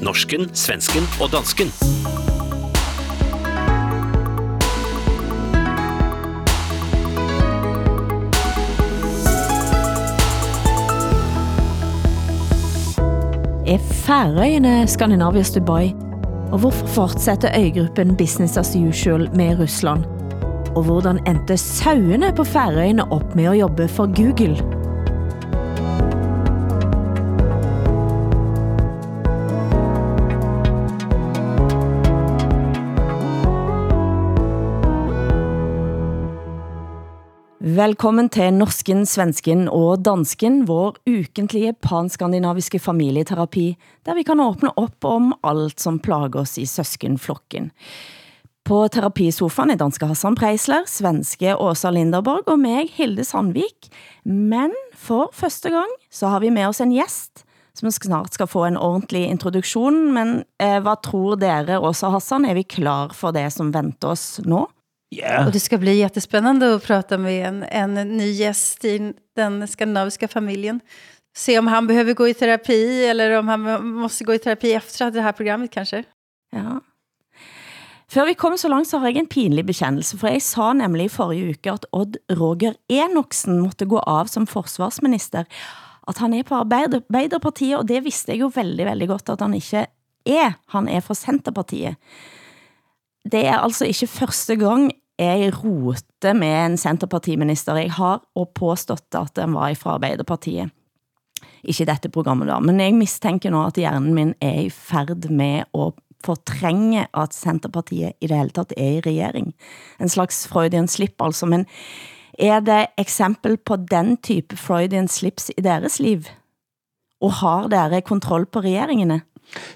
Norsken, svensken och dansken. Är Färöarna Skandinaviens Dubai? Och varför fortsätter ögruppen business as usual med Ryssland? Och hur endte sauene på Färöarna upp med att jobba för Google? Välkommen till Norsken, Svensken och Dansken, vår ukentlige panskandinaviske familjeterapi där vi kan öppna upp om allt som plagar oss i søskenflokken. På terapisofaen är danska Hassan Preisler, svenske Åsa Linderborg och mig, Hilde Sandvik. Men för första gången så har vi med oss en gäst som snart ska få en ordentlig introduktion. Men eh, vad tror dere, Åsa Hassan? är vi klar för det som väntar oss nu? Ja. Och det ska bli jättespännande att prata med en, en ny gäst i den skandinaviska familjen. Se om han behöver gå i terapi eller om han måste gå i terapi efter det här programmet kanske. Ja. Før vi kommer så langt, så har jeg en pinlig bekendelse, for jeg sa nemlig i forrige uke, at Odd Roger Enoksen måtte gå av som forsvarsminister. At han er på Arbeider Arbeiderpartiet, og det vidste jeg jo veldig, veldig godt, at han ikke er. Han er fra Centerpartiet. Det är alltså inte första gången jag roter med en Centerpartiminister. jag har och påstått att den var från Arbeiderpartiet. Inte i detta programmet men jag misstänker nu att hjärnan min är i färd med att förtränga att Centerpartiet i det hela taget är i regering. En slags Freudian slip alltså. men är det exempel på den type Freudian slips i deras liv? Och har dere kontroll på regeringarna?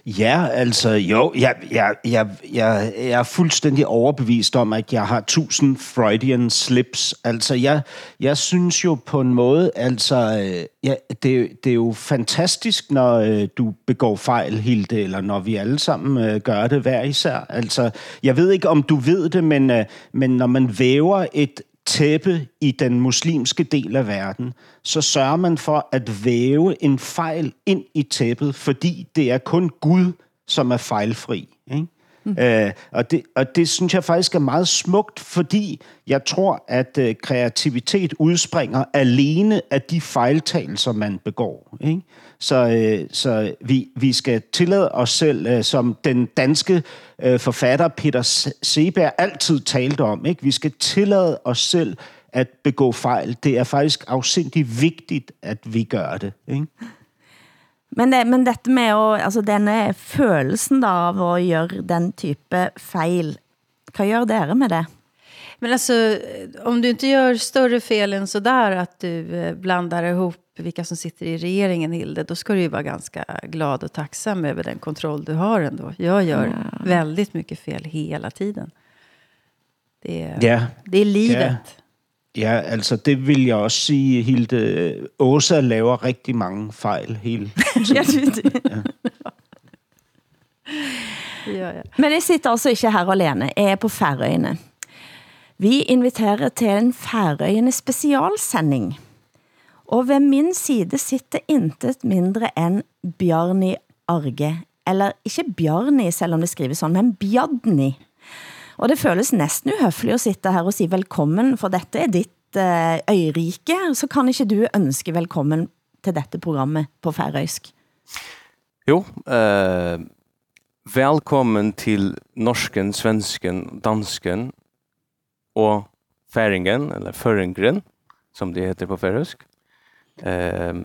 Ja, altså jo, jeg, jeg, jeg, jeg, jeg er fuldstændig overbevist om, at jeg har tusind Freudian slips. Altså, jeg, jeg synes jo på en måde, altså, øh, ja, det, det er jo fantastisk, når øh, du begår fejl, Hilde, eller når vi alle sammen øh, gør det hver især. Altså, jeg ved ikke, om du ved det, men, øh, men når man væver et tæppe i den muslimske del af verden, så sørger man for at væve en fejl ind i tæppet, fordi det er kun Gud, som er fejlfri. Ikke? Mm. Øh, og, det, og det synes jeg faktisk er meget smukt, fordi jeg tror, at øh, kreativitet udspringer alene af de fejltagelser, man begår. Ikke? Så, øh, så vi, vi skal tillade os selv, øh, som den danske øh, forfatter Peter Seberg altid talte om, ikke? vi skal tillade os selv at begå fejl. Det er faktisk afsindigt vigtigt, at vi gør det. Ikke? Men, det, men dette med å, altså denne følelsen da, av at gøre den type fejl, hvad gør dere med det? Men alltså, om du inte gör större fel än sådär att du blandar ihop vilka som sitter i regeringen, Hilde, då ska du ju vara ganska glad och tacksam över den kontroll du har ändå. Jag gör ja. väldigt mycket fel hela tiden. Det är, ja. det är livet. Ja. Ja, altså det vil jeg også sige, Hilde. Åsa laver rigtig mange fejl hele tiden. ja, ja. ja. Men jeg sitter altså ikke her alene. Jeg er på Færøyene. Vi inviterer til en Færøyene specialsending. Och vid min sida sitter intet mindre än Bjarni Arge. Eller inte Bjarni, även om det skrivs så, men Bjadni. Och det känns nästan uhøfligt att sitta här och säga välkommen, för detta är ditt eh, øh, örike. Så kan inte du önska välkommen till detta programmet på färöisk? Jo, eh, øh, välkommen till norsken, svensken, dansken och färingen, eller føringren, som det heter på färöisk. Uh,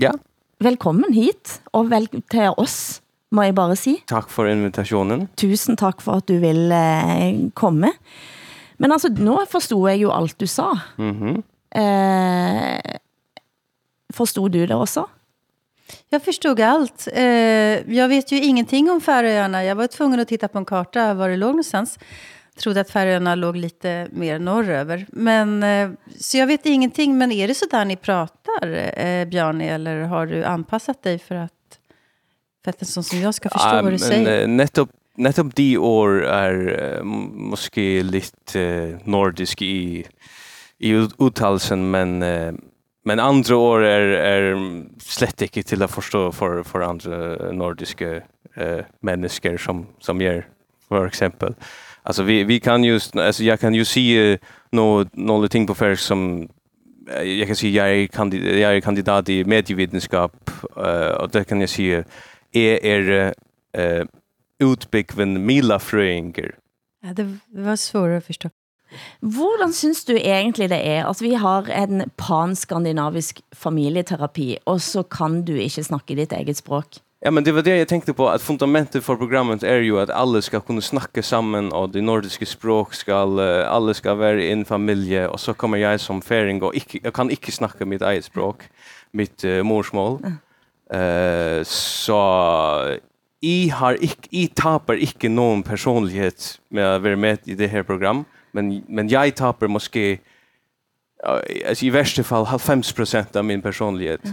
ja. Velkommen hit, og vel til oss, må jeg bare si. Tak for invitationen. Tusen tak for at du vil eh, komme. Men altså, nu forstod jeg jo alt du sa. Mm -hmm. eh, forstod du det også? Jag förstod allt. Eh, jag vet ju ingenting om Färöarna. Jag var tvungen att titta på en karta var det låg någonstans trodde att Färöarna låg lite mer norröver. Men, eh, så jag vet ingenting, men är det så där ni pratar, eh, Bjarni? Eller har du anpassat dig för att, för att en sån som jag ska förstå ja, vad du säger? Eh, nettopp, nettopp de år är måske lite nordisk i, i uttalelsen, men, men andra år är är slett inte till att förstå för för andra nordiska eh människor som som ger för exempel. Alltså vi vi kan ju alltså jag kan ju se uh, några ting på färg som eh, jag kan säga jag är kandidat jag är kandidat i medievetenskap uh, och det kan jag säga är er uh, utbyggven Mila Fröinger. Ja, det var svårare att förstå. Hvordan synes du egentlig det er? att vi har en pan-skandinavisk familieterapi, og så kan du ikke snakke ditt eget språk. Ja, men det var det jag tänkte på att fundamentet för programmet är ju att alla ska kunna snacka samman och det nordiska språk ska alla ska vara i en familj och så kommer jag som färing och ikke, jag kan inte snacka mitt eget språk, mitt uh, morsmål. Eh uh, så i har ik i tappar inte någon personlighet med att vara med i det här program, men men jag tappar måske uh, i värsta fall 50 av min personlighet. Ja.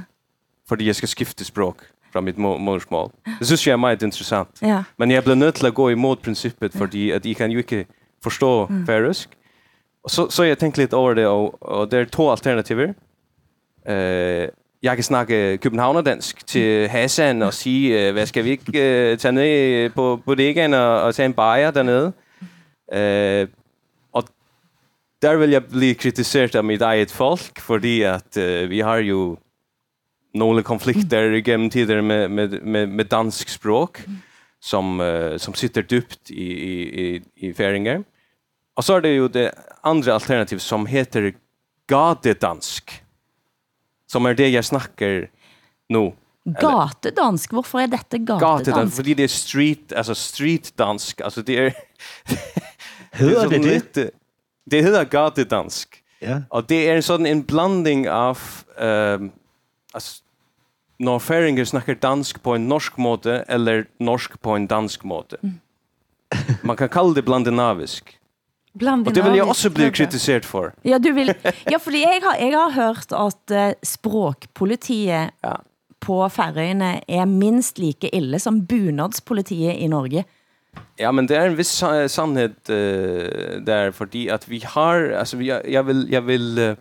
För det jag ska skifta språk. Fra mitt modersmål. Det synes jeg er meget interessant. Ja. Men jeg ble nødt til å gå imot prinsippet, fordi at jeg kan jo ikke forstå mm. færisk. Og så, så jeg tenkt litt over det, og, og det er to alternativer. Uh, jeg kan snakke københavnerdansk til Hassan og sige, uh, hvad skal vi ikke uh, tage ned på bodegaen og, og tage en bajer dernede? Uh, og der vil jeg bli kritiseret af mit eget folk, fordi at uh, vi har jo några konflikter i genom tider med med med med dansk språk som uh, som sitter djupt i i i i färingar. Och så är det ju det andra alternativ som heter gatedansk. Som är det jag snackar nu. Gatedansk, varför är detta gatedansk? Gatedansk, för det är street, alltså streetdansk, alltså det är... Hör det det? Det heter gatedansk. Ja. Och det är en sån en blandning av... Um, alltså, när färingar snackar dansk på en norsk måte eller norsk på en dansk måte. Mm. Man kan kalla det blandinavisk. Bland och det vill jag också bli kritiserad för. Ja, du vill Ja, för jag har jag har hört att uh, språkpolitiet ja. på Färöarna är minst lika illa som bunadspolitiet i Norge. Ja, men det är en viss sannhet uh, där för att vi har alltså jag, jag vill jag vill uh,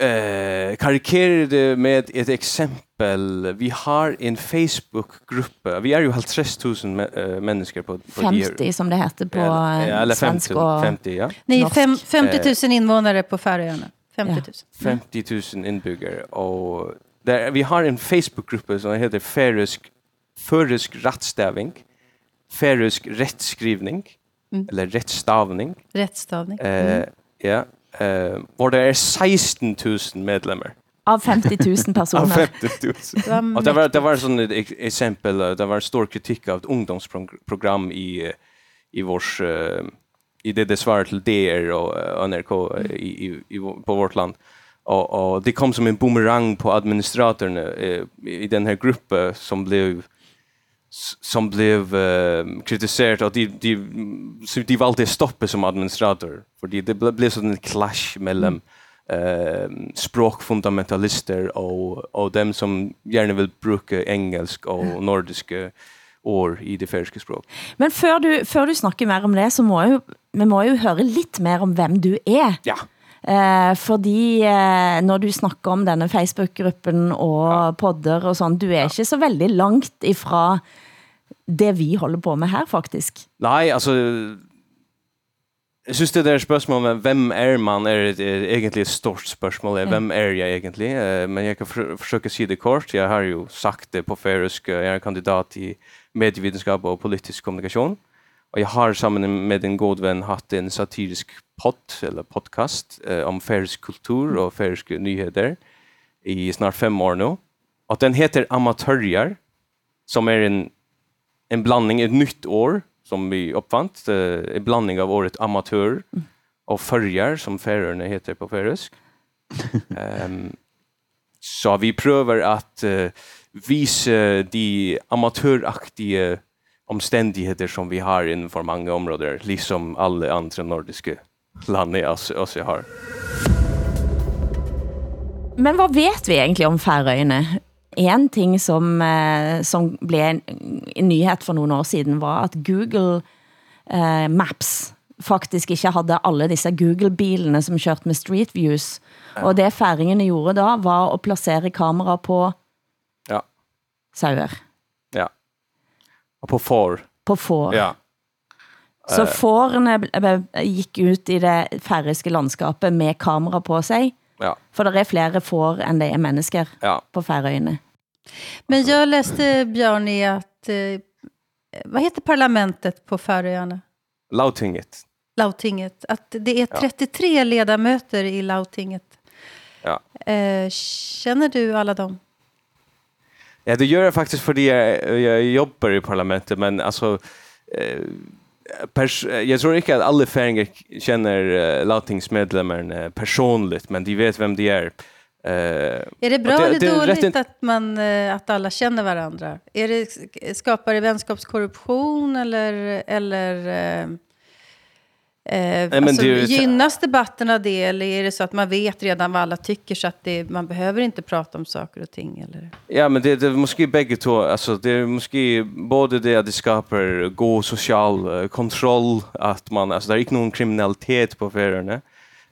eh karikera det med ett exempel. Vi har en Facebook-grupp. Vi är ju halt 3000 människor på på 50 som det heter på ja, eller 50, och 50 ja. Nej, 50 000 invånare på Färöarna. 50 000. Ja. 50 000 inbyggare och där vi har en Facebook-grupp som heter Färösk Färösk rättstavning. Färösk rättskrivning mm. eller rättstavning. Rättstavning. Mm. Eh ja, eh var det är 16 000 medlemmar av 50 000 personer. av 50 000. Och det var det var sån ett exempel det var stor kritik av ett ungdomsprogram i i vårs uh, i det det svarar till DR och uh, NRK i, i, i på vårt land. Och och det kom som en boomerang på administratorn uh, i den här gruppen som blev som blev uh, kritiserat och de de så de valde stoppa som administrator för det blev så en clash mellan mm. uh, språkfundamentalister och och dem som gärna vill bruka engelsk och nordiska ord i det färska språk. Men för du för du snackar mer om det så må ju vi må ju höra lite mer om vem du är. Ja. Eh, fordi eh, når du snakker om denne Facebook-gruppen og ja. podder og sånn, du er ja. ikke så veldig langt ifra det vi håller på med här faktiskt. Nej, alltså Jag syns det där spörsmålet med vem är man är ett, egentligen ett stort spörsmål. Ja. Vem är jag egentligen? Eh, men jag kan för, försöka se det kort. Jag har ju sagt det på färösk. Jag är kandidat i medievetenskap och politisk kommunikation. Och jag har samman med en god vän haft en satirisk podd eller podcast eh, om färsk kultur och färska nyheter i snart fem år nu. Och den heter Amatörjar som är en en blandning ett nytt år som vi uppfant eh, en blandning av året amatör och förjar som färörna heter på färöisk. Ehm um, så vi prövar att uh, visa de amatöraktiga omständigheter som vi har inom för många områden, liksom alla andra nordiska länder oss, oss har. Men vad vet vi egentligen om Färöarna? en ting som, eh, som blev en, en nyhet för några år sedan var att Google eh, Maps faktisk ikke havde alle disse Google-bilene som kørte med Street Views. Ja. Og det færingene gjorde da, var at placere kamera på Ja. sauer. Ja. Och på får. På får. Ja. Så fårene ble- ble- gik ut i det færøske landskapet med kamera på sig. Ja. For der er flere får end det er mennesker Ja. på Færøyene. Men jag läste, Bjarni, att... Eh, vad heter parlamentet på Färöarna? Lautinget. Lautinget. Att det är 33 ledamöter i Lautinget. Ja. Eh, känner du alla dem? Ja, det gör jag faktiskt för jag, jag jobbar i parlamentet, men alltså eh, jag tror inte att alla färingar känner uh, lagtingsmedlemmarna personligt, men de vet vem de är. Eh, Är det bra det- eller dåligt rätt att, man, eh, att alla känner varandra? Är det, skapar det vänskapskorruption eller, eller eh, men alltså, det är gynnas debatten av det eller är det så att man vet redan vad alla tycker så att det, man behöver inte prata om saker och ting? Eller? Ja, men det, det är måske bägge två. Alltså, det är måske både det att det skapar god social eh, kontroll, att man, alltså, det är inte någon kriminalitet på färgerna,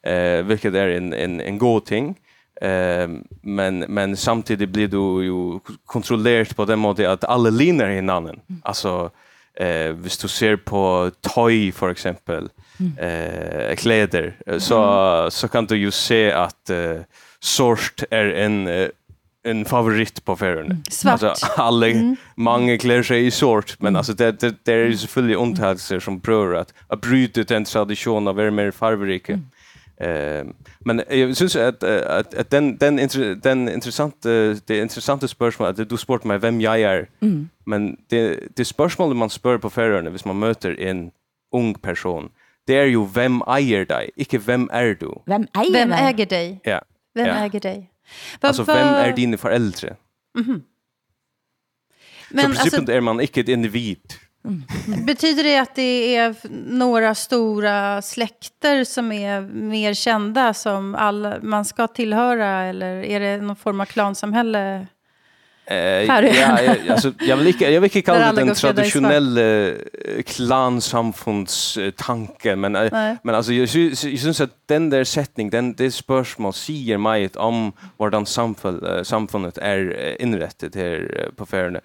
eh, vilket är en, en, en god ting. Eh, men, men samtidigt blir du ju kontrollerat på den måten att alla linar hinanden. Alltså, eh, hvis du ser på toy för exempel, eh, kläder, eh, så, så kan du ju se att eh, sort är en eh, en favorit på färgerna. Svart. Alltså, alla, många klär sig i sort, men alltså, det, det, det är ju selvfølgelig undtagelser som prövar att, att bryta den traditionen av att vara mer farverika. Eh, men jag syns att, att, att den, den, inter, den intressanta, det intressanta spörsmålet, att du spurt mig vem jag är, men det, det spörsmålet man spör på färgerna, hvis man möter en ung person, det är ju vem äger dig, inte vem är du. Hvem ejer Vem äger dig? Ja. Vem Ja. äger dig? Vad- Alltså vem är dina föräldrar? Men så i alltså, princip är man inte ett individ. betyder det att det är några stora släkter som är mer kända som alla, man ska tillhöra? Eller är det någon form av klansamhälle? Eh, ja, jag, alltså, jag vill inte, jag vill inte Där kalla alla det den traditionella eh, klansamfundstanken, men, eh, men alltså, jag, jag syns att den där sättning, den, det spörsmål säger mig om hur samfund, eh, samfundet är inrättat här på Färöarna.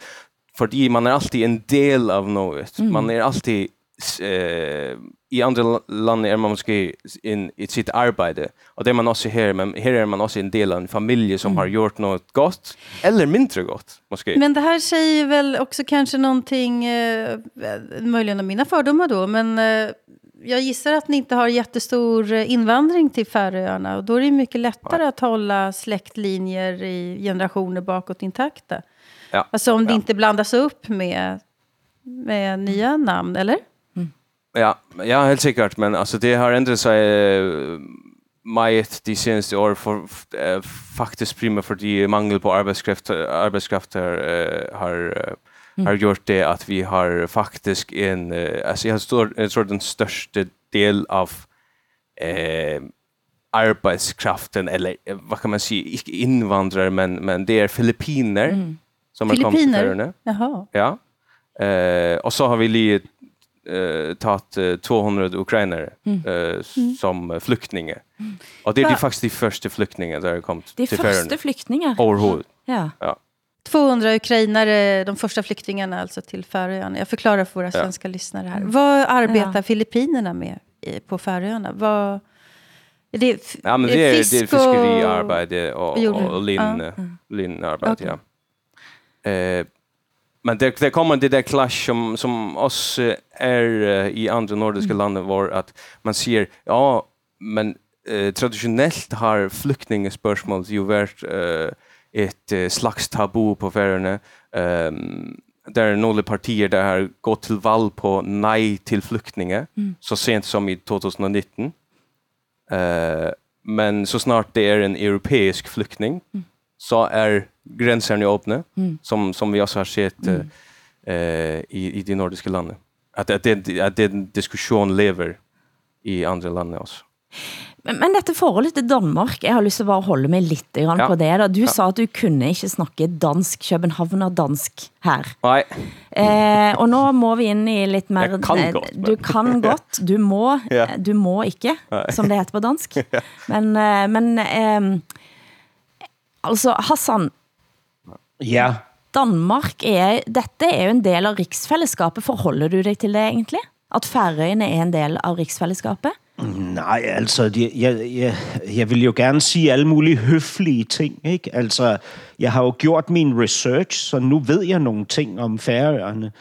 För man är alltid en del av något. Man är alltid eh, i andra länder är man måske in, i sitt arbete och det är man också här, men här är man också en del av en familj som har gjort något gott eller mindre gott. Måske. Men det här säger väl också kanske någonting, eh, möjligen av mina fördomar då, men eh, jag gissar att ni inte har jättestor invandring till Färöarna och då är det mycket lättare att hålla släktlinjer i generationer bakåt intakta. Ja. Alltså om det Ja. inte blandas upp med, med nya namn, eller? Ja, ja, helt säkert, men alltså det har ändrat sig uh, meget de senaste åren för, uh, faktiskt primärt för de mangel på arbetskraft, arbetskraft har, eh, har, eh, har gjort det att vi har faktiskt en, uh, alltså jag tror, jag tror den största del av eh, arbetskraften, eller eh, vad kan man säga, inte invandrare, men, men det är filippiner som har kommit till? Färöarna. Jaha. Ja. Eh, och så har vi li, eh, tagit eh, 200 ukrainare eh, som flyktingar. Och det är de faktiskt de första flyktingarna där har kommit De till første Färöarna. flyktingar. Overhuvud. Ja. 200 ukrainare, de första flyktingarna alltså till Färöarna. Jag förklarar för våra svenska lyssnare här. Vad arbetar Ja. Filippinerna med i- på Färöarna? Vad, är det, Ja, men det är, det är fisk och- fiskeriarbete och, och, och lin, Ja. eh, linarbete. Ja. Eh, men det, det kommer det där clash som, som oss eh, är eh, i andra nordiska länder var att man ser, ja, men eh, traditionellt har flyktingspörsmål ju varit eh, ett eh, slags tabu på Färöarna. Um, där är några partier där har gått till val på nej till flyktingar så sent som i 2019. Eh, men så snart det är en europeisk flykting så är gränserna öppna, som, som vi också har sett eh, eh, i, i de nordiska länderna. Att, att, det, att den diskussion lever i andra länder också. Men, men dette forholdet til Danmark, jeg har lyst til bare at holde meg litt grann Ja. på det. Da. Du sa at du kunne ikke snakke dansk, Københavner dansk her. Nej, Eh, og nå må vi inn i litt mer... Jeg kan godt, men- Du kan godt, du må, Ja. du må ikke, som det heter på dansk. Men, eh, men eh, altså, Hassan, Ja, Danmark er, dette er jo en del av riksfællesskapet. Forholder du dig til det egentlig? At Færøerne er en del av riksfællesskapet? Nej, altså, jeg, jeg, jeg, jeg vil jo gerne sige alle mulige høflige ting, ikke? Altså, jeg har jo gjort min research, så nu ved jeg nogle ting om Færøerne.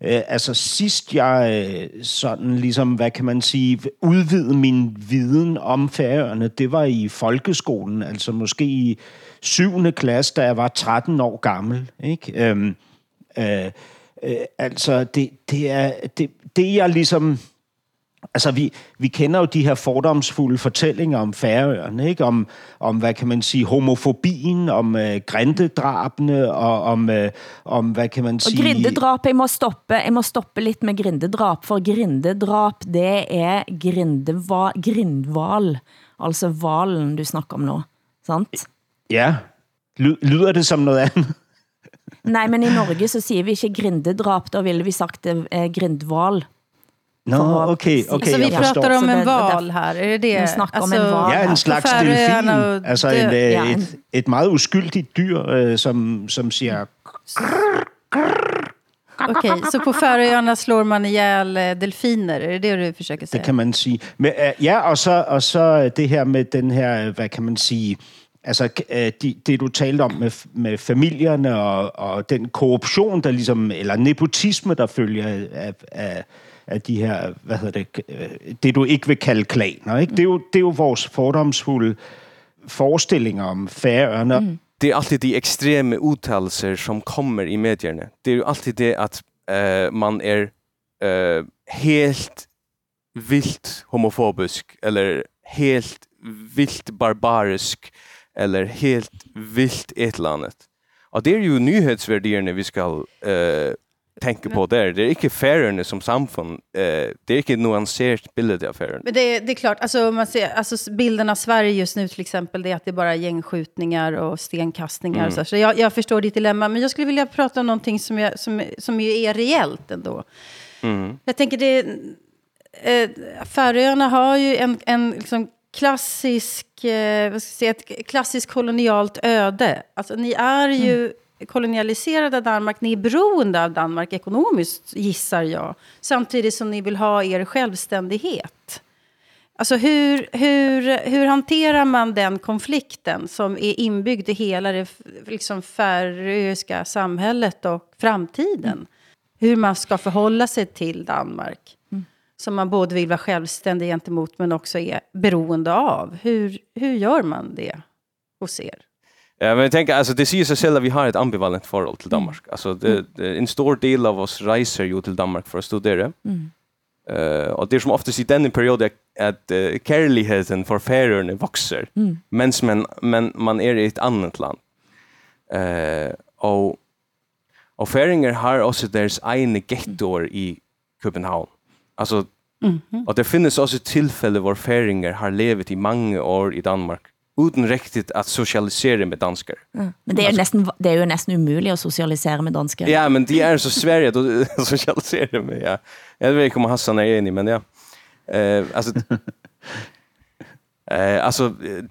Øh, altså, sidst jeg øh, sådan ligesom, hvad kan man sige, udvidede min viden om Færøerne, det var i folkeskolen, altså måske i 7. klasse, da jeg var 13 år gammel, ikke? Øhm, øh, øh, altså, det, det er, det, det jeg ligesom Altså, vi, vi kender jo de her fordomsfulde fortællinger om Færøerne, ikke? Om, om, hvad kan man sige, homofobien, om øh, grindedrabene, og om, øh, om, hvad kan man Og sige... grindedrap, jeg må stoppe, jeg må stoppe lidt med grindedrap, for grindedrap, det er grindeva, grindval, altså valen du snakker om nå, sant? Ja, Ly- lyder det som noget andet? Nej, men i Norge så siger vi ikke grindedrap, da ville vi sagt er grindval. Nå, For- okay, okay, Så vi pratar om en val här, är det det? Vi snackar om en val. Ja, en slags delfin. dø- en, øh, Ja, en- et, et meget uskyldigt dyr, øh, som, som siger... Okej, så på Färöarna slår man ihjäl eh, delfiner, är det det du försöker säga? Det kan man sige. Men, ja, og så, og så det her med den her, øh, hvad kan man sige, altså øh, de, det du talte om med, med familierne og, og den korruption, der ligesom, eller nepotisme, der følger af, af, af de her, hvad hedder det, øh, det du ikke vil kalde klaner, ikke? Det, er jo, det er jo vores fordomsfulde forestillinger om færøerne. Mm. det är alltid de extrema uttalelser som kommer i medierna. Det är ju alltid det att eh, man är eh, helt vilt homofobisk eller helt vilt barbarisk eller helt vilt ett eller annat. Och det är ju nyhetsvärderingar vi ska eh, tänka på där. Det är inte färgerna som samfund. Eh, det är inte nuanserat bild av färgerna. Men det, det är klart, alltså, man ser, alltså bilden av Sverige just nu till exempel, det är att det är bara gängskjutningar och stenkastningar. Och så så jag, jag förstår ditt dilemma, men jag skulle vilja prata om någonting som, jag, som, som ju är reellt ändå. Jag tänker det, eh, Färöarna har ju en, en liksom klassisk, eh, vad ska jag säga, ett klassiskt kolonialt öde. Alltså ni är ju kolonialiserade av Danmark, ni är beroende av Danmark ekonomiskt gissar jag. Samtidigt som ni vill ha er självständighet. Alltså hur, hur, hur hanterar man den konflikten som är inbyggd i hela det liksom färöiska samhället och framtiden? Hur man ska förhålla sig till Danmark. Som man både vill vara självständig gentemot men också är beroende av. Hur, hur gör man det hos er? Ja, men tänker, alltså, det säger sig själv att vi har ett ambivalent förhåll till Danmark. Alltså, det, det, en stor del av oss reser ju till Danmark för att studera. Eh, och det är som oftast i den perioden att uh, kärligheten för färöarna växer. Men, men, men man är i ett annat land. Uh, och, och färingar har också deras egna gettor i Köpenhamn. Alltså mm -hmm. att det finns också tillfälle var färingar har levt i många år i Danmark utan riktigt att socialisera med danskar. Mm. Men det är nästan det är ju nästan omöjligt att socialisera med danskar. Ja, men det är så Sverige att socialisera med. Ja. Jag vet inte om Hassan är enig, men ja. Eh alltså Eh alltså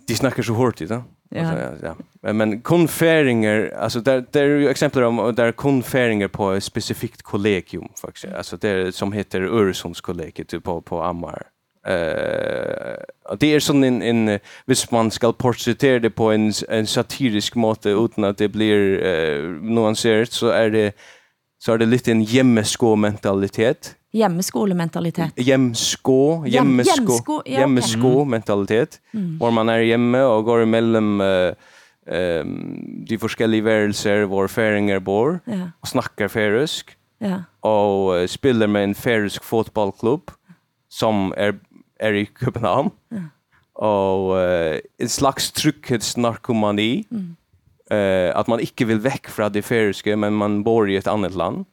de snackar så hårt i det. Ja. ja. Men, men konfäringar, alltså där där är ju exempel om där konfäringar på ett specifikt kollegium faktiskt. Alltså det som heter Öresundskollegiet typ på på Ammar. Eh uh, det är sån en en vis man ska porträttera det på en en satirisk måte utan att det blir uh, nuanserat så är det så är det lite en hjemmeskå mentalitet. Hjemmeskolementalitet. Hjemskå, hjemmesko, hjemsko, ja, hjemmesko mentalitet. Var man är hemma och går emellan uh, um, de forskjellige værelser hvor færinger bor Ja, og snakker færisk ja. og uh, spiller med en færisk fotballklubb som er, er i København. Og uh, en slags trygghetsnarkomani. Uh, at man ikke vil vekk fra det færiske, men man bor i et annet land.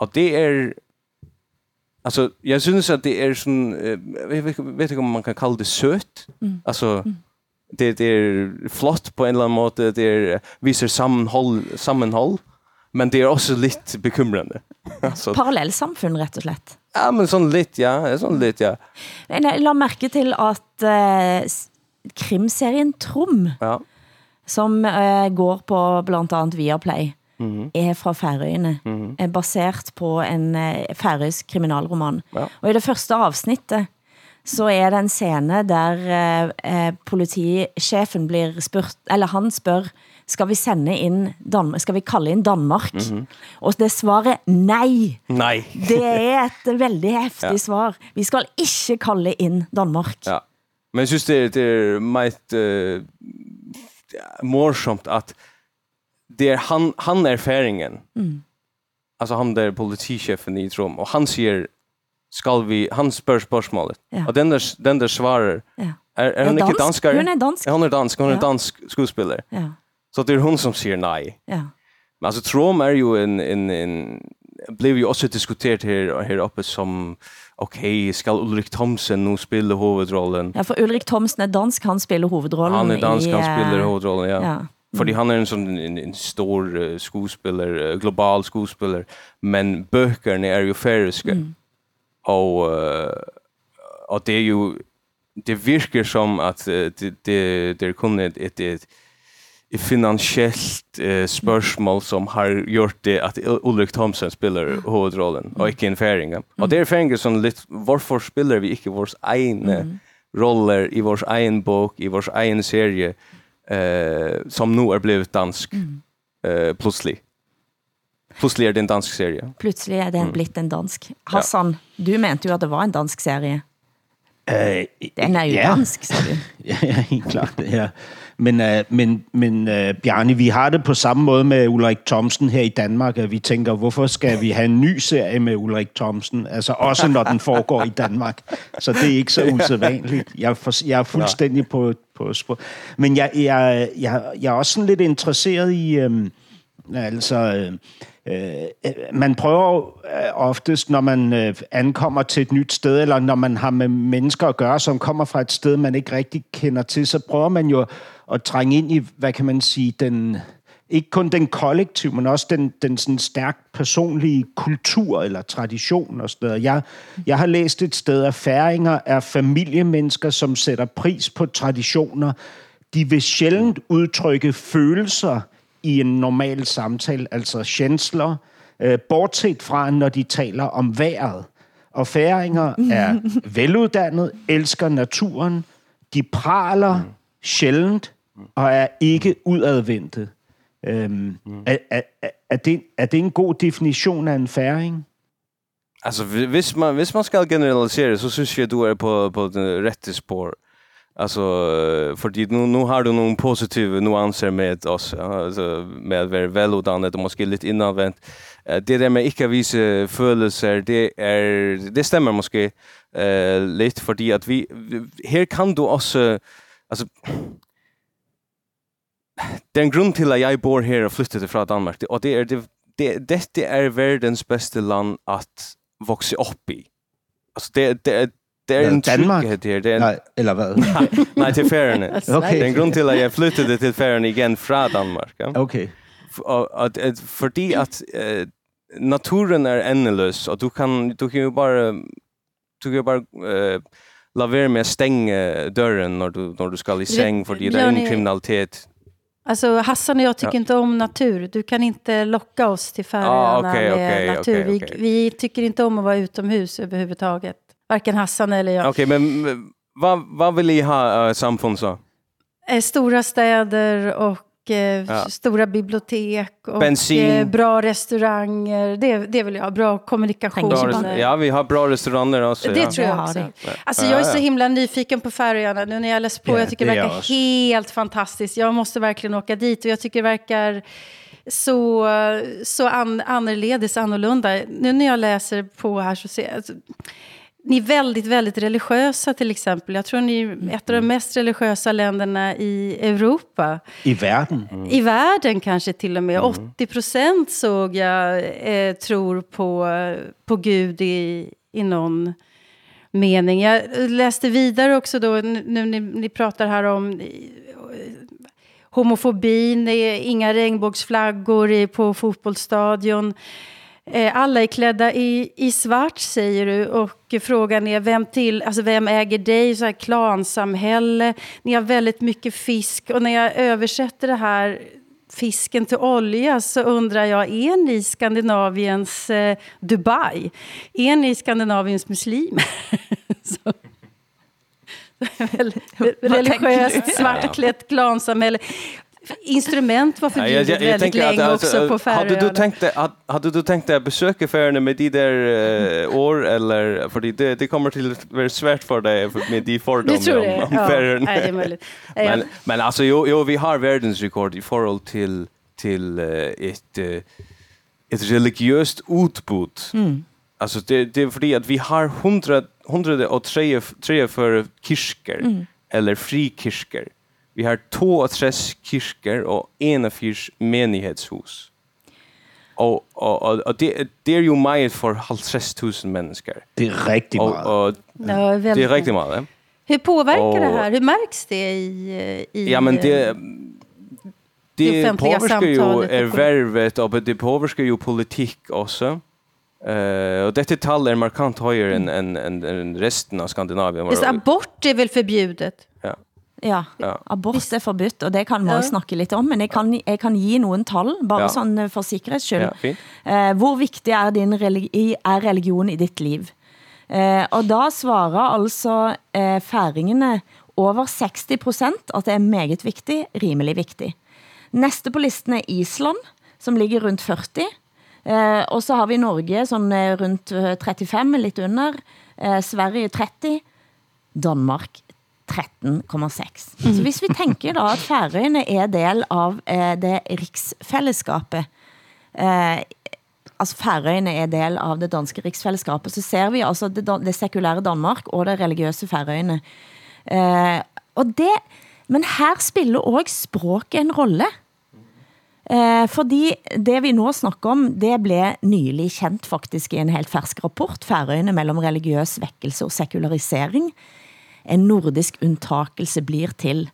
Og det er... Alltså, jag syns att det är sån... Uh, jag vet, vet inte om man kan kalla det söt. Alltså, det, det är flott på en eller annan måte. Det är, visar sammanhåll, sammanhåll. Men det är också lite bekymrande. alltså, Parallellsamfunn, rett og slett. ja, men sån lite, ja. Sån lite, ja. Men jeg la mærke til at eh, krimserien Trom, Ja. Som eh, går på blant andet Viaplay, er fra Færøyene, er basert på en eh, færøysk kriminalroman. Ja. Og i det første avsnittet, så er det en scene der eh, eh, politisjefen blir spurt, eller han spør, skal vi sende inn Danmark, skal vi kalle inn Danmark? Og det svaret nej. Nej. Det er et veldig heftig svar. Vi skal ikke kalle inn Danmark. Ja. Men jag syns det är, det är mitt uh, morsomt att det är han han är färingen. Mm. Alltså han där politichefen i Rom och han säger skal vi han spør spørsmålet. Ja. Og den der den der svarer. Ja. Er, er hun ja, ikke dansk? Hun er dansk. Ja, hun er dansk, hun er dansk skuespiller. Ja. Så det er hun som sier nei. Ja. Men altså Trump er jo en en en blev ju också diskuterat här här uppe som okej, okay, ska Ulrik Thomsen nu spela huvudrollen? Ja, för Ulrik Thomsen är dansk, han spelar huvudrollen. Han är dansk, i, han spelar huvudrollen, ja. ja. Fordi han er en sån en, en stor uh, skuespiller, uh, global skuespiller, men böckerna er jo færiske. Mm. Og, uh, og det er jo, det virker som at uh, det, det, det er kun ett finansiellt uh, spörsmål som har gjort det att Ulrik Thomsen spelar huvudrollen och inte en färing. Och det är färingen som lite, varför spelar vi inte vårs egna roller i vår egen bok, i vår egen serie, eh, som nu är blivit dansk eh, plötsligt. Plötsligt är det en dansk serie. Pludselig er det Mm. blitt en dansk. Hassan, du mente jo at det var en dansk serie. Øh, Den er jo ja. dansk, siger du. Ja, ja, helt klart. Ja. Men, øh, men, men øh, Bjarne, vi har det på samme måde med Ulrik Thomsen her i Danmark, at vi tænker, hvorfor skal vi have en ny serie med Ulrik Thomsen? Altså også når den foregår i Danmark. Så det er ikke så usædvanligt. Jeg er, for, jeg er fuldstændig på, på spor. Men jeg, jeg, jeg, jeg er også sådan lidt interesseret i... Øh, Øh, altså, øh, øh, man prøver øh, oftest, når man ankommer til et nyt sted, eller når man har med mennesker at gøre, som kommer fra et sted, man ikke rigtig kender til, så prøver man jo at trænge ind i, hvad kan man sige, den, ikke kun den kollektiv, men også den, den sådan stærkt personlige kultur eller tradition og sådan noget. Jeg, jeg har læst et sted, at færinger er familiemennesker, som sætter pris på traditioner. De vil sjældent udtrykke følelser i en normal samtale, altså sjænsler, øh, bortset fra, når de taler om vejret. Og færinger er veluddannet, elsker naturen, de praler sjældent og er ikke udadvendte. Øhm, er, er, er, er, det, er det en god definition af en færing? Alltså vi- hvis man, hvis man ska generalisera så syns jag du är på, på den rätta spår. Alltså, för fordi nu, nu har du någon positiva nuanser med oss, alltså, med att vara välutdannet och måske lite innanvänt. Eh, det där med icke visa følelser, det, är, det stämmer måske eh, lite, fordi att vi, här kan du också, alltså, det är en grund till att jag bor här och flyttade från Danmark, det- och det är det, det, detta är världens bästa land att växa upp i. Alltså det, det, det är en Danmark? trygghet här. Det är en, Nej, eller hvad? Nej, till Färöarna. Okej. Det är en grund till att jag flyttade till Färöarna igen från Danmark. Ja. Okay. F- och, och, att- att eh, naturen är ändlös och du kan, du kan ju bara, du kan ju bara eh, la vara med att stänga dörren när du, när du ska i säng för det är ingen kriminalitet. Alltså Hassan och jag tycker Ja. inte om natur. Du kan inte locka oss till Färöarna Ah, okej, med okej, natur. okej, vi, vi tycker inte om att vara utomhus överhuvudtaget. Varken Hassan eller jag. Okej, men men vad, vad vill ni ha uh, samfund så? Eh, Stora städer och eh, Ja. stora bibliotek och Bensin. eh, bra restauranger. Det, det vill jag ha. Bra kommunikation. Bra, Bra rest- ja, vi har bra restauranger också. Det ja. tror jag också. de. Alltså Ja, jag är ja. så himla nyfiken på Färöarna nu när jag läst på. Ja, jag tycker det verkar jag helt fantastiskt. Jag måste verkligen åka dit och jag tycker det verkar så, så an, annorledes, annorlunda. Nu när jag läser på här så ser jag... Alltså, ni är väldigt, väldigt religiösa till exempel. Jag tror ni är ett av de mest religiösa länderna i Europa. I verden? I världen kanske till och med. 80 procent såg jag eh, tror på, på Gud i, i någon mening. Jag läste vidare också då, nu ni, ni pratar här om eh, homofobin, det är inga regnbågsflaggor på fotbollsstadion. Eh, alla är klädda i, i svart, säger du. Och frågan är, vem, till, alltså vem äger dig? Så här klansamhälle. Ni har väldigt mycket fisk. Och när jag översätter det här fisken till olja så undrar jag, är ni Skandinaviens eh, Dubai? Är ni Skandinaviens muslimer? så. Religiöst, svartklätt klansamhälle instrument var förbjudet ja, jag, jag, väldigt länge att, också alltså, på Färöarna. Hade du tänkt dig att hade du tänkt dig att besöka Färöarna med de där uh, år eller för det det kommer till vara svårt för dig med de fördomar om, om ja, Färöarna. Nej, det är möjligt. men men alltså jo, jo vi har världsrekord i förhåll till till uh, ett uh, ett religiöst utbud. Mm. Alltså det det är för att vi har 100 100 och 3 3 för kyrkor mm. eller frikyrkor Vi har två och tre kyrkor och en av fyra menighetshus. Och, och, och, och det, det är ju mer för halvtress tusen människor. Det är riktigt och, och, ja, det är riktigt mycket. Hur påverkar det här? Hur märks det i, i Ja, men det, det, det påverkar ju är värvet och det påverkar ju politik också. Uh, och detta tal är markant högre än, än, än, än resten av Skandinavien. Just abort är väl förbjudet? Ja, ja. abort er forbudt, og det kan vi ja. snakke litt om, men jeg kan, jeg kan gi noen tall, bare ja. sånn eh, for sikkerhets skyld. Ja, eh, hvor viktig er, din religi er religion i ditt liv? Eh, og da svarer altså færingene over 60 at det er meget viktig, rimelig viktig. Neste på listen er Island, som ligger rundt 40. Eh, og så har vi Norge, sånn rundt 35, litt under. Sverige 30. Danmark 13,6. Så hvis vi tenker da at Færøyene er del av eh, det riksfællesskapet, eh, altså Færøyene er del av det danske riksfællesskapet, så ser vi altså det, det sekulære Danmark og det religiøse Færøyene. Eh, og det, men her spiller også språket en rolle. Eh, fordi det vi nå snakker om, det ble nylig kjent faktisk i en helt fersk rapport, Færøyene mellom religiøs vekkelse og sekularisering en nordisk undtakelse blir til.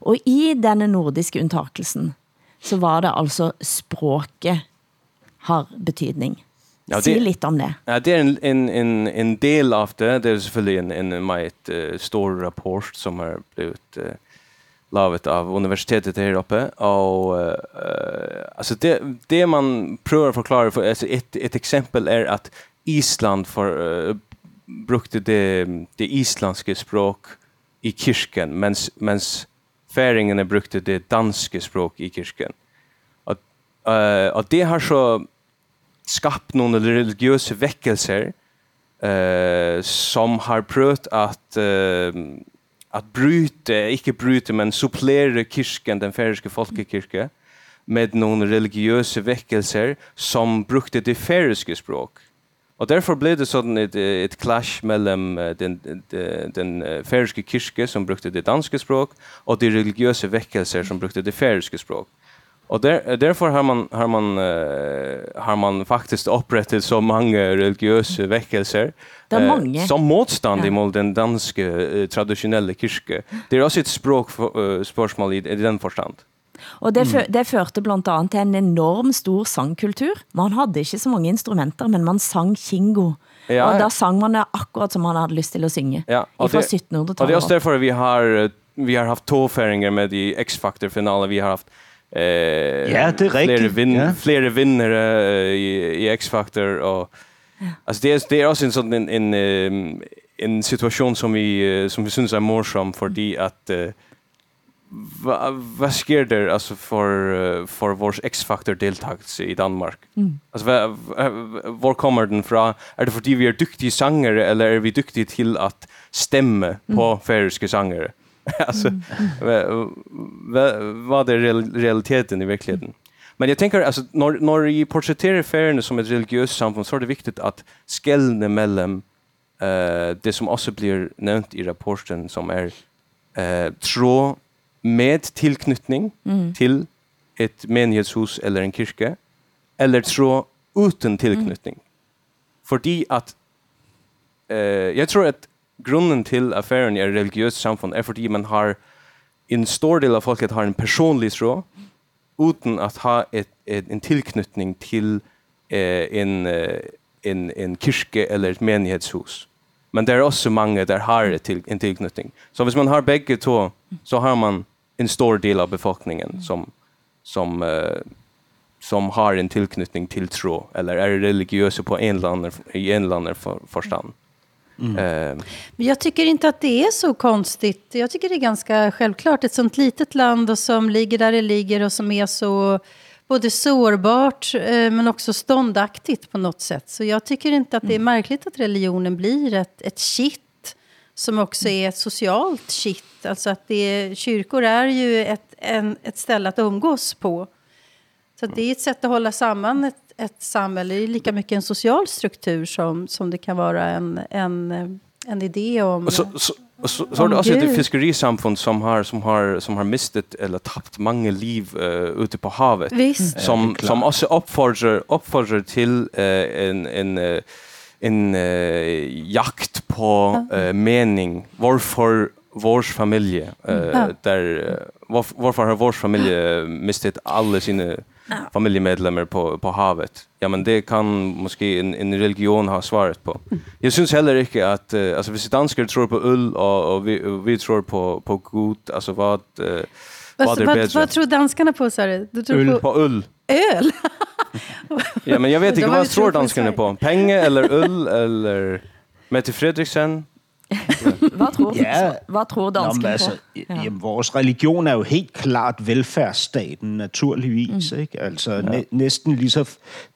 Og i denne nordiske undtakelsen, så var det altså språket har betydning. Ja, det, si lite om det. Ja, det är en, en, en, en del av det. Det är selvfølgelig en, en meget uh, stor rapport som har blivit uh, lavet av universitetet här uppe. Och, uh, alltså det, det man prövar förklara, för, alltså ett, ett exempel är att Island för, uh, brukte det det isländska språk i kyrkan mens mens färingarna brukte det danska språk i kyrkan Att eh uh, att det har så skapat någon religiösa väckelser eh som har prövat att uh, att bryta, inte bryta men supplera kyrkan den färiska folkekyrkan med någon religiösa väckelser som brukte det färiska språk. Och därför blev det sån ett ett clash mellan uh, den den, den uh, färöiska kyrkan som brukade det danska språk och de religiösa väckelser som brukade det färöiska språk. Och där därför har man har man har man faktiskt upprättat så många religiösa väckelser uh, som motstånd ja. mot den danska uh, traditionella kyrkan. Det är också ett språk för, uh, spörsmål i, i den förstand. Og det, mm. det førte blant andet til en enorm stor sangkultur. Man hadde ikke så mange instrumenter, men man sang kingo. Ja, og da sang man akkurat som man hadde lyst til å synge. Ja, og, det, 1700-tallet. og det er også derfor vi har, vi har haft tåfæringer med i X-Factor-finalen. Vi har haft eh, ja, det er flere, vin, ja. flere vinnere uh, i, i X-Factor. Og, ja. altså det, er, det er også en, en, en, en, en situation som vi, uh, som vi synes er morsom, fordi at... Uh, vad vad sker det alltså för för vår X-faktor deltagelse i Danmark. Mm. Alltså var kommer den från? Är det för att vi är duktiga sångare eller är vi duktiga till att stämma på mm. färöiska sångare? alltså mm. vad är realiteten i verkligheten? Mm. Men jag tänker alltså när när vi porträtterar färgen som ett religiöst samfund så är det viktigt att skälla mellan eh uh, det som också blir nämnt i rapporten som är eh uh, tro med tillknytning mm. till ett menighetshus eller en kyrka eller tro utan tillknytning. Mm. Fordi att eh jag tror att grunden till affären är religiöst samfund är fordi man har en stor del av folket har en personlig tro utan att ha ett, ett, en tillknytning till eh, en, eh, en, en kyrke eller ett menighetshus. Men det är också många där har ett till, en tillknytning. Så om man har bägge två så har man en stor del av befolkningen som, som, eh, som har en tillknytning till tro eller är religiösa på en eller annan, i en eller annan för, förstand. Mm. Eh, Men jag tycker inte att det är så konstigt. Jag tycker det är ganska självklart. Ett sånt litet land och som ligger där det ligger och som är så både sårbart eh, men också ståndaktigt på något sätt. Så jag tycker inte att det är märkligt att religionen blir ett, ett kitt som också är ett socialt kitt. Alltså att det, kyrkor är ju ett, en, ett ställe att umgås på. Så det är ett sätt att hålla samman ett, ett samhälle. Det är lika mycket en social struktur som, som det kan vara en, en, en idé om... Så, så, så, så, så är det också ett fiskerisamfund som har, som har, som har mistet eller tappat många liv uh, ute på havet. Visst. Som, som också uppfordrar, uppfordrar till uh, en, en, uh, en uh, jakt på uh, mening. Varför vår familj, uh, ja. där, var, varför har vår familj mistet alla sina ja. familjemedlemmar på, på havet. Ja, men det kan måske en, en religion ha svaret på. Mm. Jag syns heller inte att, uh, alltså, hvis danskar tror på ull och, och, vi, och vi tror på, på god, alltså vad, uh, vad bättre? Vad tror danskarna på, sa du? du tror ull. På, på ull. Öl? ja, men jag vet inte, vad tror danskarna på? Pengar eller ull eller Mette Fredriksen? Vad tror, ja. vad tror dansken Nå, altså, på? Ja. Jamen, vores religion er jo helt klart velfærdsstaten, naturligvis. Mm. Ikke? Altså, ja. næ, næsten lige så,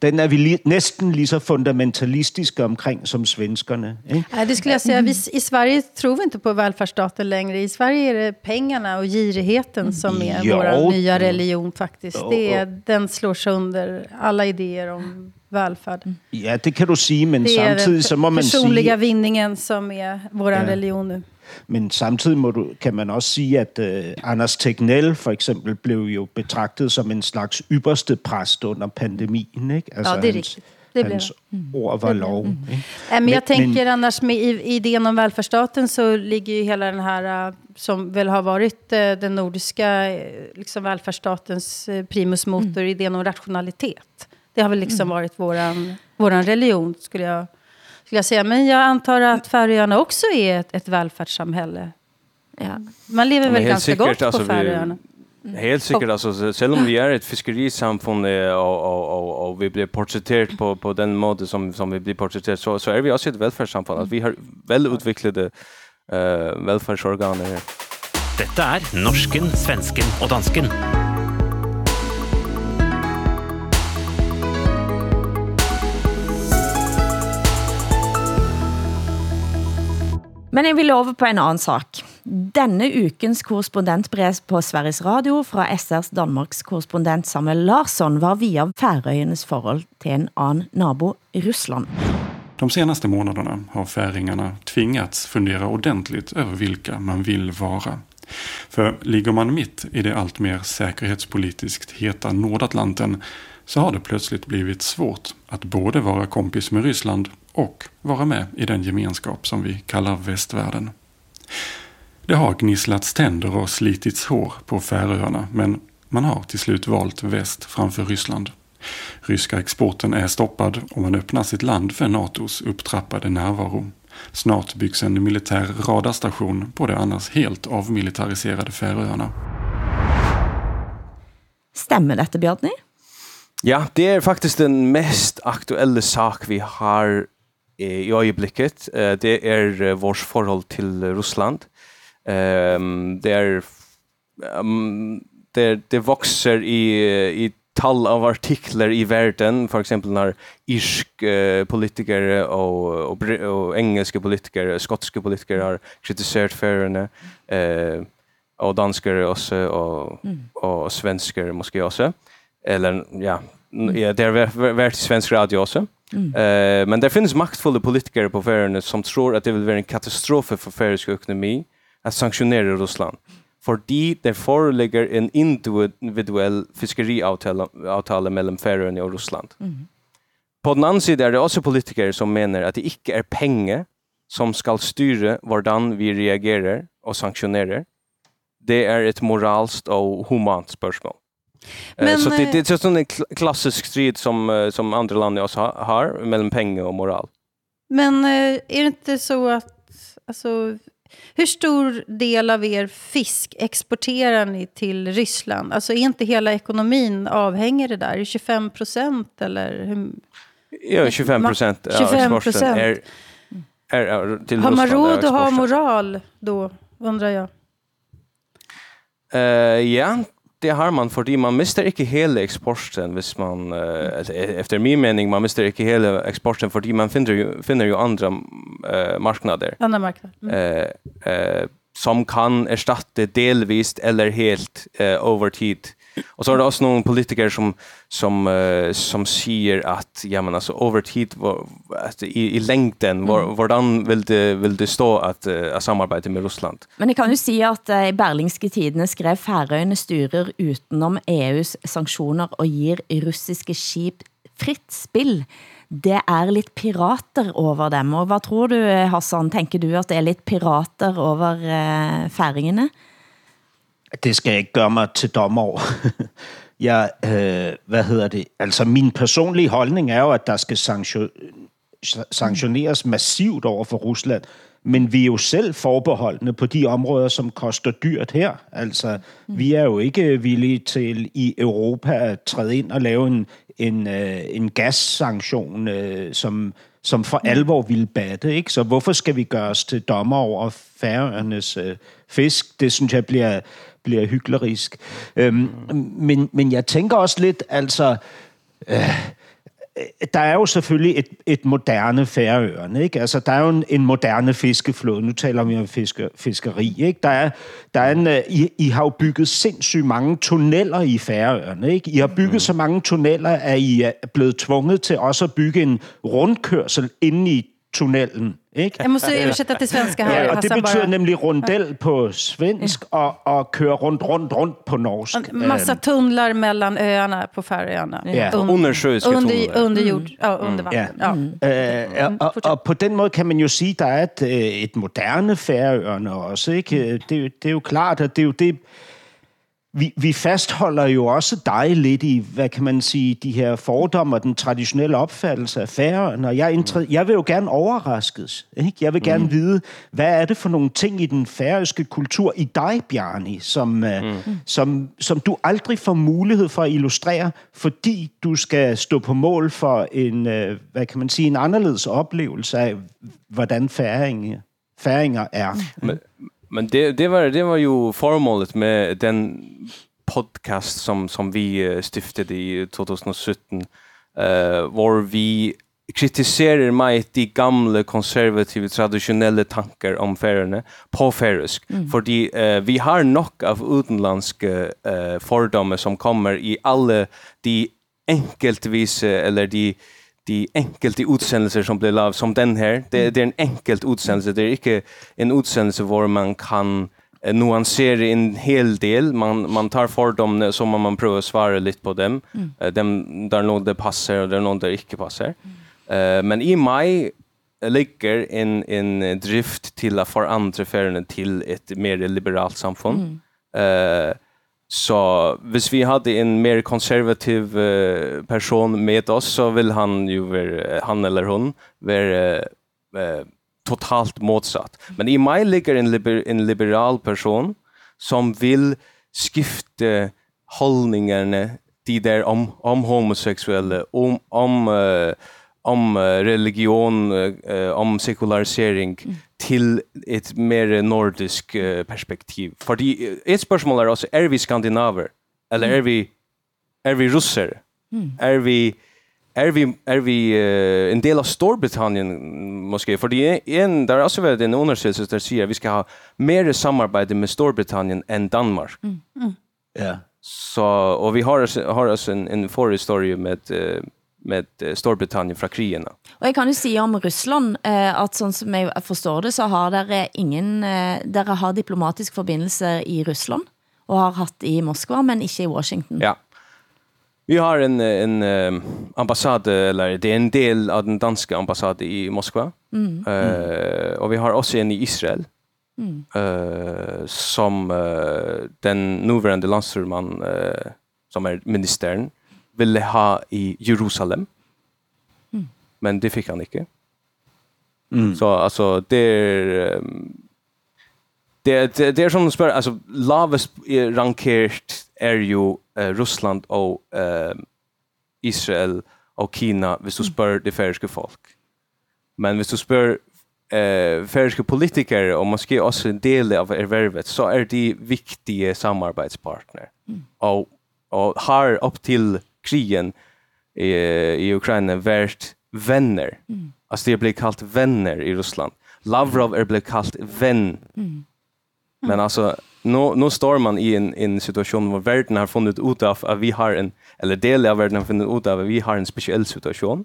den er vi li, næsten lige så fundamentalistiske omkring som svenskerne. Ikke? Ja, det skulle jag säga. Vi, I Sverige tror vi inte på välfärdsstaten längre. I Sverige är det pengarna och girigheten som är ja. vår nya religion faktiskt. Ja. Det är, den slår sönder alla idéer om välfärd. Ja, det kan du säga, men samtidigt så må man säga... personliga vinningen som är vår ja. religion nu. Men samtidigt må du, kan man också säga att uh, Anders Tegnell för exempel blev ju betraktad som en slags ypperste präst under pandemin. Inte? Alltså ja, det är riktigt. Det blev hans mm. ord var lov. Mm. Men, men jag tänker men, annars med idén om välfärdsstaten så ligger ju hela den här uh, som väl har varit uh, den nordiska liksom välfärdsstatens primus motor, mm. idén om rationalitet. Det har väl liksom mm. varit våran, våran religion, skulle jag, skulle jag säga. Men jag antar att Färöarna också är ett, ett välfärdssamhälle. Ja. Man lever ja, väl ganska gott på alltså Färöarna. Mm. Helt säkert, alltså, selv om vi är ett fiskerisamfund och, och, och, och vi blir porträtterat på, på den måte som, som vi blir porträtterat så, så är vi också ett välfärdssamfund. Alltså, vi har välutvecklade uh, välfärdsorganer. Detta är norsken, svensken och dansken. Men jeg vil lova på en annan sak. Denne ukens korrespondentbrev på Sveriges Radio fra SR's Danmarks korrespondent Samuel Larsson var via Färöarnas forhold till en annan nabo, Ryssland. De senaste månaderna har färingarna tvingats fundera ordentligt över vilka man vill vara. För ligger man mitt i det allt mer säkerhetspolitiskt heta Nordatlanten så har det plötsligt blivit svårt att både vara kompis med Ryssland och vara med i den gemenskap som vi kallar västvärlden. Det har gnisslats tänder och slitits hår på Färöarna men man har till slut valt väst framför Ryssland. Ryska exporten är stoppad och man öppnar sitt land för NATOs upptrappade närvaro. Snart byggs en militär radarstation på det annars helt avmilitariserade Färöarna. Stämmer detta, Bjartny? Ja, det är faktiskt den mest aktuella sak vi har i øyeblikket, det er vårt forhold til Russland. Um, det er um, det, det vokser i, i tall av artikler i verden, for eksempel når irsk eh, politikere og, og, og engelske politiker, skotske politikere har kritisert færene, eh, og danskere også, og, mm. og svenskere måske også. Eller, ja, ja det har vært svensk radio også. Mm. Mm. Eh, men det finns maktfulla politiker på Färöarna som tror att det vill vara en katastrof för färöisk ekonomi att sanktionera Ryssland. För det det föreligger en individuell fiskeriavtal mellan Färöarna och Ryssland. Mm. På den andra sidan är det också politiker som menar att det inte är pengar som ska styra vardan vi reagerar och sanktionerar. Det är ett moralskt och humant spörsmål. Eh, Men, så det, eh, det är en kl- klassisk strid som, eh, som andra länder också har, mellan pengar och moral. Men är det inte så att... Alltså, hur stor del av er fisk exporterar ni till Ryssland? Alltså är inte hela ekonomin avhänger det där? Är det 25 procent eller? Hur, Ja, 25 procent av 25%. exporten är, är, är till har man råd att ha moral då, undrar jag? Eh, ja, det har man fordi man mister ikke hele eksporten hvis man, uh, efter min mening, man mister ikke hele eksporten fordi man finner jo, finner jo andre uh, marknader Andra marknad? Mm. eh, eh, som kan erstatte delvis eller helt eh, over tid. Och så är det också någon politiker som som eh, som säger att ja men alltså over tid var, att i, i längden var, hvordan vill det vill det stå att uh, att samarbeta med Ryssland. Men jeg kan jo si at eh, i Berlingske Tidene skrev Færøyene styrer utenom EUs sanksjoner og gir russiske skip fritt spill. Det er lidt pirater over dem. Og hvad tror du, Hassan? Tænker du, at det er lidt pirater over eh, færingene? Det skal jeg ikke gøre mig til dommer over. jeg, øh, hvad hedder det? Altså, min personlige holdning er jo, at der skal sanktion- sanktioneres massivt over for Rusland. Men vi er jo selv forbeholdende på de områder, som koster dyrt her. Altså, vi er jo ikke villige til i Europa at træde ind og lave en, en, øh, en gassanktion, øh, som, som for alvor vil batte. Ikke? Så hvorfor skal vi gøre os til dommer over færøernes øh, fisk? Det synes jeg bliver, bliver hyklerisk. Øhm, men, men jeg tænker også lidt, altså... Øh, der er jo selvfølgelig et, et moderne færøerne, ikke? Altså, der er jo en, en moderne fiskeflåde. Nu taler vi om fiske, fiskeri, ikke? Der er, der er en, øh, I, I har jo bygget sindssygt mange tunneller i færøerne, ikke? I har bygget mm. så mange tunneller, at I er blevet tvunget til også at bygge en rundkørsel inde i tunnelen, ikke? Jag måste översätta till svenska här. Ja, og det betyder bara. nemlig rundel på svensk og, og køre rundt, rundt, rundt på norsk. Massa tunnlar mellan öarna på Färöarna. Ja. Un- Undersjöiska under, under jord, ja, under Ja. vatten. Ja. Øh, og, og, og på den måde kan man jo sige, at der er et, øh, et moderne færøerne også. Ikke? Det, er jo- det er jo klart, at det er jo det... Vi, vi fastholder jo også dig lidt i, hvad kan man sige, de her fordomme og den traditionelle opfattelse af færøerne. Og jeg, indtræ- jeg vil jo gerne overraskes. Ikke? Jeg vil gerne vide, hvad er det for nogle ting i den færøske kultur i dig, Bjarni, som, øh, som, som du aldrig får mulighed for at illustrere, fordi du skal stå på mål for en, øh, hvad kan man sige, en anderledes oplevelse af, hvordan færinger, færinger er. Men, Men det det var det var ju formålet med den podcast som som vi stiftade i 2017 eh uh, var vi kritiserar mig de gamla konservativa traditionella tankar om färöarna på färöisk mm. för uh, vi har nog av utländska uh, fördomar som kommer i alla de enkeltvis eller de uh, de enkelte utsendelser som blir lav som den här. Det, det är en enkelt utsendelse. Det är inte en utsendelse hvor man kan eh, nuansera en hel del. Man, man tar fördomar så som man, man prövar svara lite på dem. Mm. Eh, dem där någon det passar och där någon det inte passar. Mm. Eh, men i maj ligger en, en drift till att förändra färgerna till ett mer liberalt samfund. Mm. Eh, Så hvis vi hade en mer konservativ eh, person med oss så vill han ju vara, han eller hon vara eh, totalt motsatt. Men i mig ligger en, liber, en liberal person som vill skifta hållningarna de där om om homosexuella om om eh, om religion eh, om sekularisering till ett mer nordisk eh, perspektiv. För ett spörsmål är också, är vi skandinaver? Eller är vi, är vi russare? Är vi är vi är vi eh, en del av Storbritannien måske för det är en där har också varit en undersökelse där säger vi ska ha mer samarbete med Storbritannien än Danmark. Ja. Så och vi har oss- har oss en en förhistoria med eh, med eh, Storbritannien från krigen. Og jeg kan jo si om Russland, eh, at sånn som jeg forstår det, så har dere ingen, eh, dere har diplomatisk forbindelse i Russland, og har hatt i Moskva, men ikke i Washington. Ja. Vi har en en ambassad eller det är en del av den danska ambassaden i Moskva. Eh och vi har också en i Israel. eh, som eh, den nuvarande landstyrman som är ministern ville ha i Jerusalem. Mm. Men det fick han inte. Mm. Så alltså det är det det, det är som spör alltså lavest rankerat är ju eh, Ryssland och eh, Israel och Kina, hvis du spør det färska folk. Men hvis du spør eh färska politiker och måske också en del av ervervet, så är de viktiga samarbetspartner. Mm. Och och har upp till krigen i, i Ukraina vært vänner. Mm. Alltså det blir kallt vänner i Ryssland. Lavrov är blivit kallt vän. Mm. Men alltså nu nu står man i en en situation där världen har funnit ut av att vi har en eller del av världen har funnit ut av att vi har en speciell situation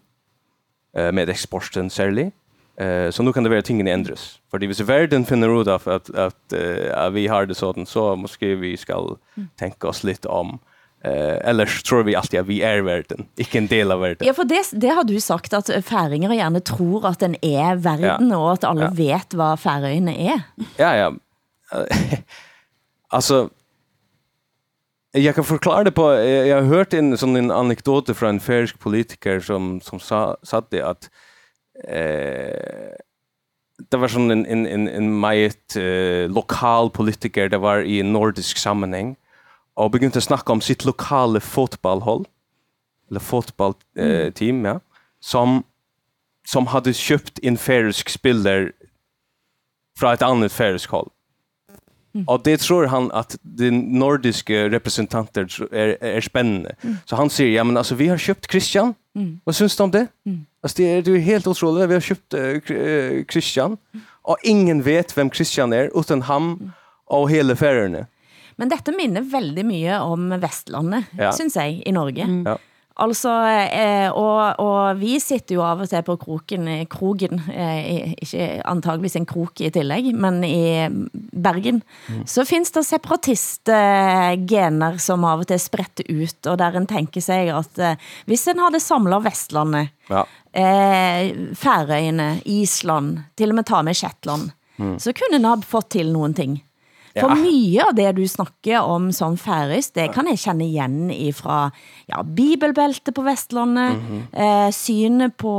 eh med exporten särskilt. Eh så nu kan det vara tingen ändras. För det vill säga världen finner ut av att att, att, att vi har det sådant så måste vi ska tänka oss lite om Eh eller tror vi alltid att vi är världen, inte en del av världen. Ja, for det, det har du sagt, at færinger gjerne tror at den er verden, Ja. og at alle Ja. vet hva færøyene er. Ja, ja. alltså jag kan förklara det på jag har hört en sån en anekdot från en färsk politiker som som sa satt det att eh det var sån en en en en meget eh, lokal politiker det var i en nordisk sammanhang och begynte snacka om sitt lokala fotbollhåll eller fotboll eh, team ja som som hade köpt en färsk spelare från ett annat färsk håll. Och det tror han att de nordiska representanter är, är spännande. Så han säger, ja men alltså vi har köpt Christian. Vad syns du om det? Alltså det är, det är helt otroligt, vi har köpt eh, Christian. Och ingen vet vem Christian är utan han och hela färgerna. Men dette minner veldig mye om Vestlandet, Ja. synes jeg, i Norge. Ja. Altså, eh, og, og vi sitter jo av og til på kroken, i krogen, eh, i- ikke antageligvis en krok i tillegg, men i Bergen, så finns det separatistgener som av og til spretter ut, og der en tenker seg at eh, hvis en hadde samlet Vestlandet, Ja. eh, Færøyene, Island, til og med ta med Shetland, så kunne en ha fått til noen ting. For Ja. mye av det du snakker om som færøysk, det kan jeg kjenne igjen ifra ja, bibelbeltet på Vestlandet, eh, synet på,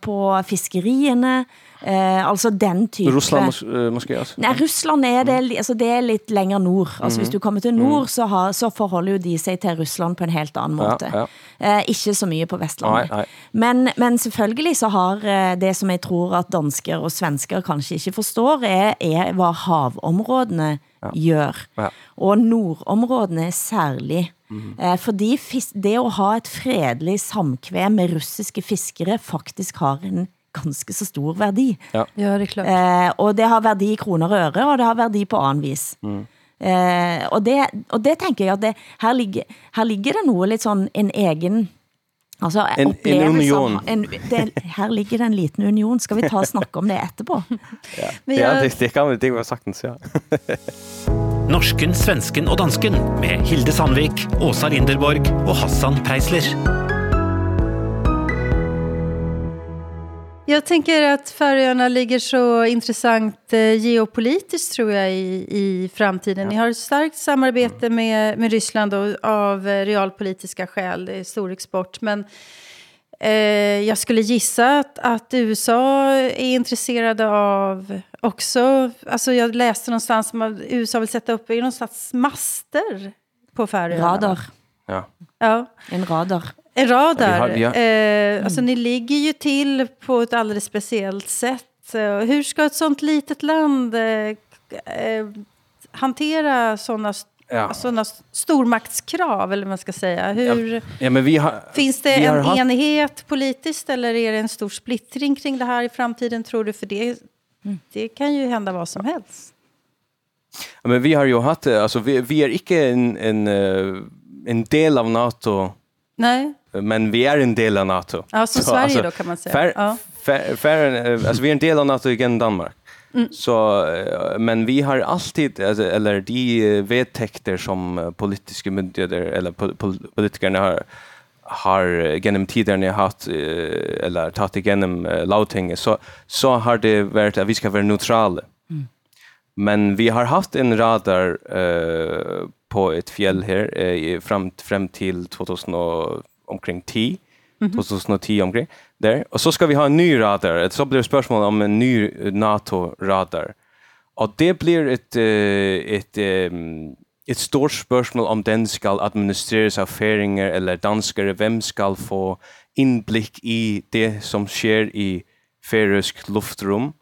på fiskeriene, eh, altså den type... Ryssland mos, eh, måske også. Nej, Ryssland er det, altså det er lidt længere nord. Altså hvis du kommer til nord, så, har, så forholder jo de sig til Russland på en helt Ja, måte. ja. Eh, ikke så mye på Vestlandet. Nej, nej. Men, men selvfølgelig så har eh, det som jeg tror at dansker og svensker kanskje ikke forstår, er, er hvad havområdene gjør. Ja. Og nordområdene særlig. Eh, fordi det å ha et fredelig samkvem med russiske fiskere faktisk har en ganske så stor verdi. Ja, det är klart. Eh, og det har verdi i kroner og øre, og det har verdi på annen vis. Eh, og, det, og det tenker jeg at det, her, ligger, her ligger det litt sånn en egen Altså, En- en union. En, det, her ligger det en liten union. Skal vi ta og snakke om det etterpå? Ja, jag, det, det kan vi det var sagtens, ja. Norsken, svensken og dansken med Hilde Sandvik, Åsa Linderborg og Hassan Preisler. Jag tänker att Färöarna ligger så intressant eh, geopolitiskt tror jag i, i framtiden. Ni har ett starkt samarbete med, med Ryssland och, av eh, realpolitiska skäl. Det är stor export. Men eh, jag skulle gissa att, att USA är intresserade av också... Alltså jag läste någonstans att USA vill sätta upp är det någonstans master på Färöarna. Radar. ja. Ja. En radar. En radar. Ja, vi har- vi Eh, alltså, ni ligger ju till på ett alldeles speciellt sätt. Eh, Hur ska ett sånt litet land eh, eh, hantera sådana Ja. såna stormaktskrav, eller vad man ska säga? Hur, ja, men vi har... Finns det vi har en haft- enighet politiskt eller är det en stor splittring kring det här i framtiden, tror du? För det, det kan ju hända vad som helst. Ja, Men vi har ju haft, eh, alltså vi, vi är inte en, en, en del av NATO, Nej? Men vi är en del av NATO. Ja, som Så, Sverige alltså, då kan man säga. Fär, ja. fär, fär, alltså vi är en del av NATO igen Danmark. Mm. Så, eh, men vi har alltid, alltså, eller de eh, vedtäkter som eh, politiska myndigheter eller pol, pol, politikerna har, har genom tiderna haft eller tagit igenom lagtinget så, så har det varit att vi ska vara neutrala. Men vi har haft en radar eh, på ett fjäll här eh, fram, fram till 2000 och, omkring 10. Mm -hmm. 2010 omkring där. Och så ska vi ha en ny radar. Så blir det spörsmål om en ny NATO-radar. Och det blir ett, uh, ett, um, ett stort spörsmål om den ska administreras av färingar eller danskare. Vem ska få inblick i det som sker i färisk luftrum?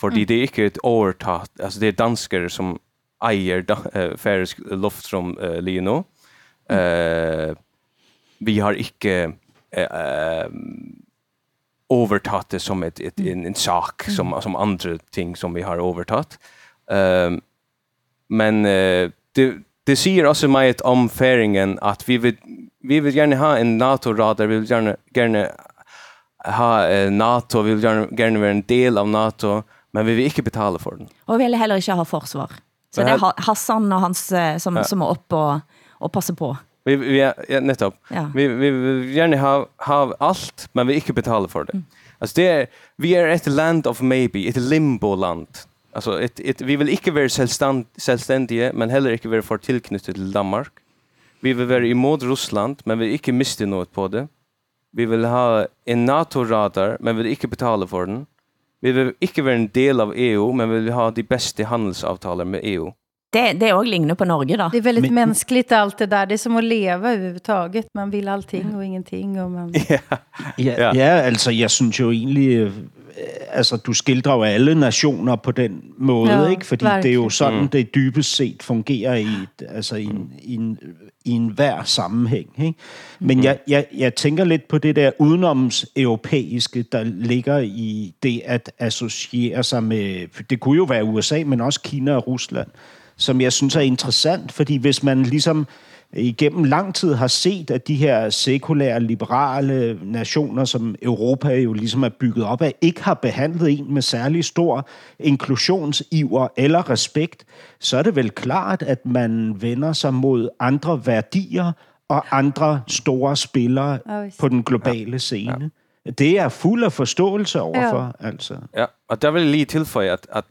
För mm. det är inte ett övertat. Alltså det är danskare som äger uh, färisk luftrum uh, Lino. Mm. Uh, vi har inte uh, övertagit det som ett, ett, en, en sak mm. som, som andra ting som vi har övertagit. Um, men uh, det, det säger också mig ett om färingen att vi vill, vi vill gärna ha en NATO-radar, vi vill gärna, gärna ha uh, NATO, vi vill gärna, gärna vara en del av NATO, men vi vill inte betala för den. Och vi vill heller inte ha försvar. Så det är Hassan och hans som, ja. som är uppe och, och passar på. Vi vi ja, nettopp. Ja. Vi vi vill gärna ha ha allt men vi inte betala för det. Mm. Alltså det är, vi är ett land of maybe, ett limbo land. Alltså ett ett vi vill inte vara självstand självständiga men heller inte vara för tillknutet till Danmark. Vi vill vara emot Ryssland men vi vill inte miste något på det. Vi vill ha en NATO-radar men vi vill inte betala för den. Vi vill inte vara en del av EU men vi vill ha de bästa handelsavtalen med EU. Det, det är också liknande på Norge då. Det är väldigt Men, mänskligt allt det där. Det är som att leva överhuvudtaget. Man vill allting och ingenting. Och man... ja. Ja, ja, alltså jag syns ju egentligen alltså du skildrar jo alle nationer på den måde, ja, ikke? Fordi det er jo sådan, mm. det dybest set fungerer i, et, altså i, en, i, en, i en hver sammenhæng. Ikke? Men mm. jeg, jeg, jeg tænker lidt på det der udenoms europæiske, der ligger i det at associere sig med, det kunne jo være USA, men også Kina og Rusland som jeg synes er interessant, fordi hvis man ligesom igennem lang tid har set, at de her sekulære, liberale nationer, som Europa jo ligesom er bygget op af, ikke har behandlet en med særlig stor inklusionsiver eller respekt, så er det vel klart, at man vender sig mod andre værdier og andre store spillere på den globale scene. Ja. Det er fuld af forståelse overfor, ja. altså. Ja, og der vil jeg lige tilføje, at, at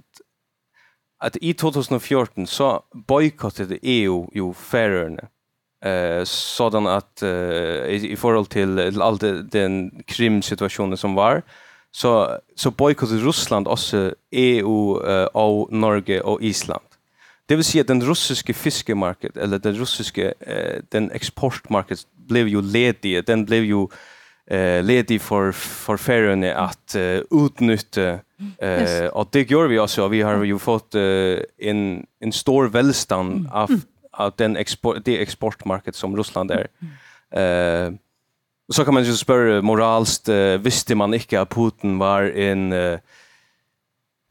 att i 2014 så bojkottade EU ju Färöarna eh sådan att eh, i, i förhåll till, all den krimsituationen som var så så bojkottade Ryssland också EU eh, och Norge och Island. Det vill säga den ryska fiskemarknaden eller den ryska eh, den exportmarknaden blev ju ledig, den blev ju eh ledig för för Färöarna att uh, utnyttja eh yes. och det gör vi också vi har ju fått uh, en en stor välstånd mm. av av den export det exportmarknad som Ryssland är. Eh uh, så kan man ju spöra moralst uh, visste man inte att Putin var en uh,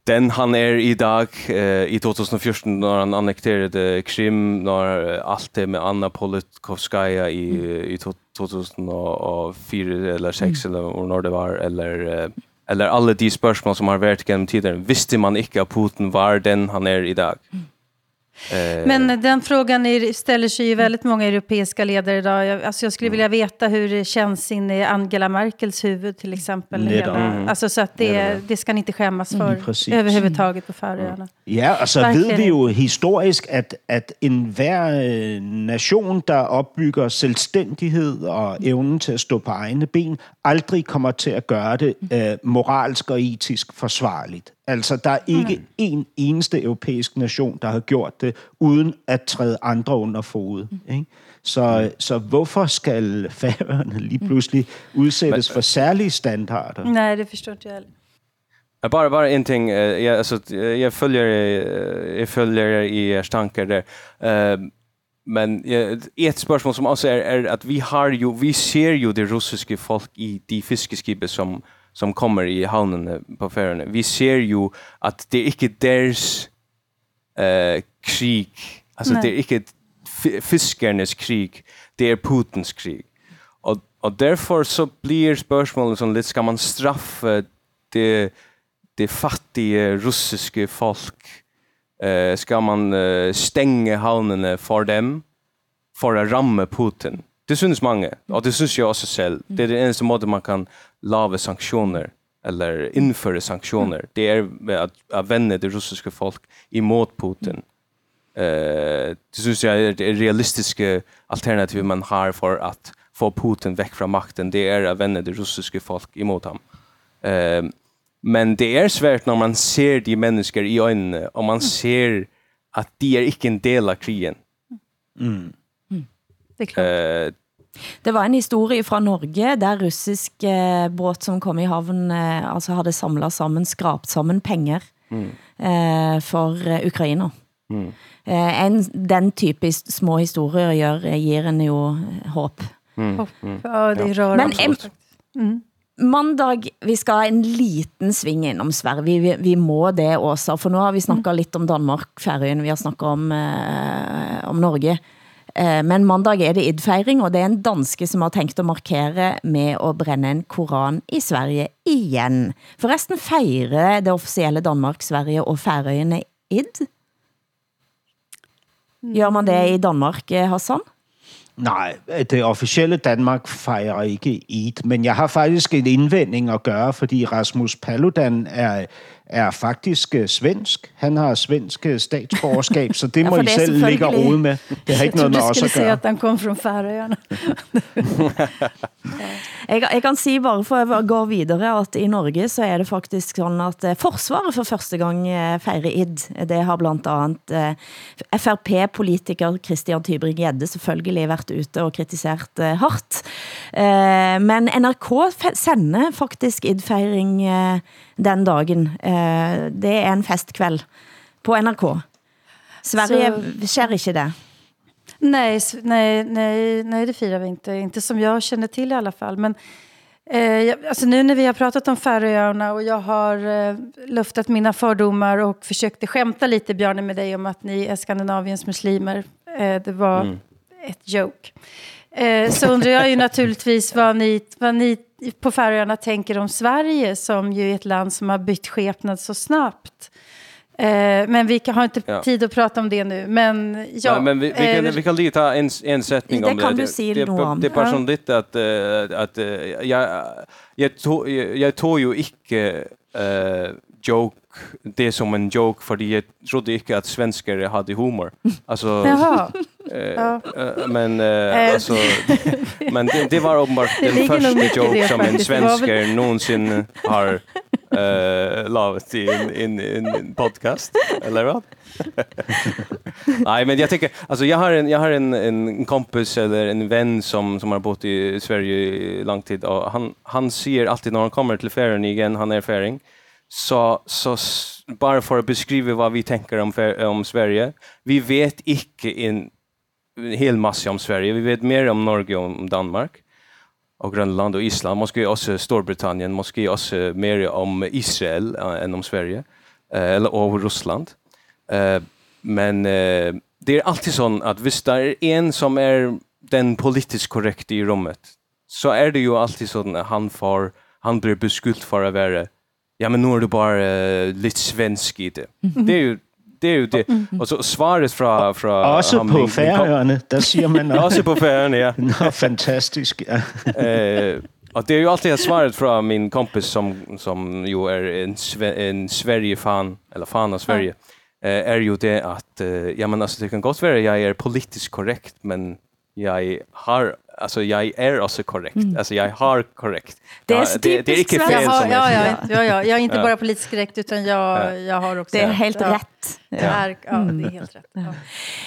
den han är i dag uh, i 2014 när han annekterade Krim när allt det med Anna Politkovskaya i i 2004 eller 6 mm. eller när det var eller eller alla de spörsmål som har varit genom tiden visste man inte att Putin var den han är idag. Mm. Eh. Men den frågan är, ställer sig ju väldigt många europeiska ledare idag. Jag, alltså jag skulle vilja veta hur det känns in i Angela Merkels huvud till exempel. Hela, mm. Alltså så att det, det ska ni inte skämmas för mm, överhuvudtaget på Färöarna. Ja, och så Verkligen. vet vi ju historiskt att, att en hver øh, nation, der opbygger selvstændighed og evnen til at stå på egne ben, aldrig kommer til at gøre det uh, moralsk og etisk forsvarligt. Altså, der er ikke mm. en eneste europæisk nation, der har gjort det, uden at træde andre under fod. Mm. Ikke? Så, så hvorfor skal færøerne lige mm. pludselig udsættes for særlige standarder? Nej, det forstår jeg aldrig. Jag bara bara en ting uh, jag alltså jag följer uh, jag följer i er tankar där. Uh, men ett spörsmål som också är, är att vi har ju vi ser ju det ryska folk i de fiskeskip som som kommer i havnene på färjorna. Vi ser ju att det är inte deras eh, krig. Alltså Nej. det är inte fiskarnas krig. Det är Putins krig. Och, och därför så blir spörsmålet som lite, ska man straffa det, det fattiga russiske folk? Eh, ska man uh, stänga havnene för dem? För att ramma Putin? Det syns mange, og det syns jeg også selv. Det er det eneste måten man kan lave sanktioner, eller innføre sanksjoner. Det er ved å vende det russiske folk imot Putin. Eh, det syns jeg er det realistiske alternativet man har for at få Putin vekk fra makten, det er å vende det russiske folk imot ham. Eh, men det er svært når man ser de mennesker i øynene, og man ser at de er ikke en del av krigen. Mm. Det. Eh, Det var en historie fra Norge, der russisk eh, båt som kom i havn, eh, altså hadde samlet sammen, skrapt sammen penger eh, for eh, Ukraina. Mm. Eh, en, den type små historier gjør, gir en jo eh, håp. Hopp. Ja, det är rörande. Men em- Mandag, vi skal ha en liten sving innom Sverige. Vi, vi, vi må det også, for nu har vi snakket litt om Danmark, Færøen, vi har snakket om, eh, om Norge. Eh, men mandag er det idfeiring, og det er en danske som har tenkt å markere med å brenne en koran i Sverige igen. Forresten feirer det offisielle Danmark, Sverige og Færøyene id? Gjør man det i Danmark, eh, Hassan? Nej, det officielle Danmark fejrer ikke Eid, men jeg har faktisk en indvending at gøre, fordi Rasmus Paludan er, er faktisk øh, svensk. Han har svensk øh, statsborgerskab, så det Ja, må I det selv ligge og rode med. Det har Jag ikke noget med os at säga gøre. att han kom från Färöarna. Jeg, jeg kan si bare for å gå videre at i Norge så er det faktisk sånn at eh, Forsvaret for første gang eh, feirer id. Det har blant annet eh, FRP-politiker Christian Tybring-Gjedde selvfølgelig vært ute og eh, hardt. Eh, men NRK sender faktisk id-feiring eh, den dagen. Eh, det er en festkveld på NRK. Sverige skjer ikke det. Nej, nej, nej, nej, det firar vi inte. Inte som jag känner till i alla fall. Men eh, jag- alltså nu när vi har pratat om Färöarna och jag har eh, luftat mina fördomar och försökte skämta lite, Bjarne, med dig om att ni är Skandinaviens muslimer. Eh, det var ett joke. Eh, så undrar jag ju naturligtvis vad ni, vad ni på Färöarna tänker om Sverige som ju är ett land som har bytt skepnad så snabbt. Eh, men vi kan, har inte Ja. tid att prata om det nu. Men ja, Ja, men vi, vi, kan, eh, vi kan lite ta en, en sättning Det om kan det. du si det, om. Det är bara Ja. att, uh, att uh, jag, jag, tog, jag, jag tog ju inte uh, joke, det som en joke för jag trodde inte att svenskar hade humor. Alltså, eh, Ja. eh, men uh, Eh. alltså, men det, det var uppenbart den första joke som en svenskar någonsin har uh, lavat i en, en, en podcast, eller vad? Nej, men jag tycker alltså jag har en jag har en en kompis eller en vän som som har bott i Sverige i lång tid och han han ser alltid när han kommer till färjan igen, han är färing. Så så bara för att beskriva vad vi tänker om om Sverige. Vi vet inte en en hel massa om Sverige. Vi vet mer om Norge och om Danmark och Grönland och Island, måske också Storbritannien, måske också mer om Israel äh, än om Sverige eh, eller och Ryssland. Eh, men det är alltid så att om det är en som är den politiskt korrekta i rummet så är det ju alltid så att han får han blir beskylld för att vara ja men nu är du bara uh, lite svensk i det. Det är ju det är ju det. Och så svaret från från ham, på min- Færøerne, der siger man... Också på färjan, ja. Nå, fantastisk. Ja. eh, och det är ju alltid svaret från min kompis som, som ju är en, sve, en Sverige-fan, eller fan av Sverige, eh, är ju det att, ja men alltså det kan gott vara jag är politiskt korrekt, men jag har, alltså jag är också korrekt. Alltså jag har korrekt. Det är ja, det, det är svensk. fel Jaha, som ja, är ja, ja, ja, jag är inte bara politiskt korrekt utan jag, Ja. jag har också... Det er helt ja, rätt. Är, ja, det är helt rätt. Ja.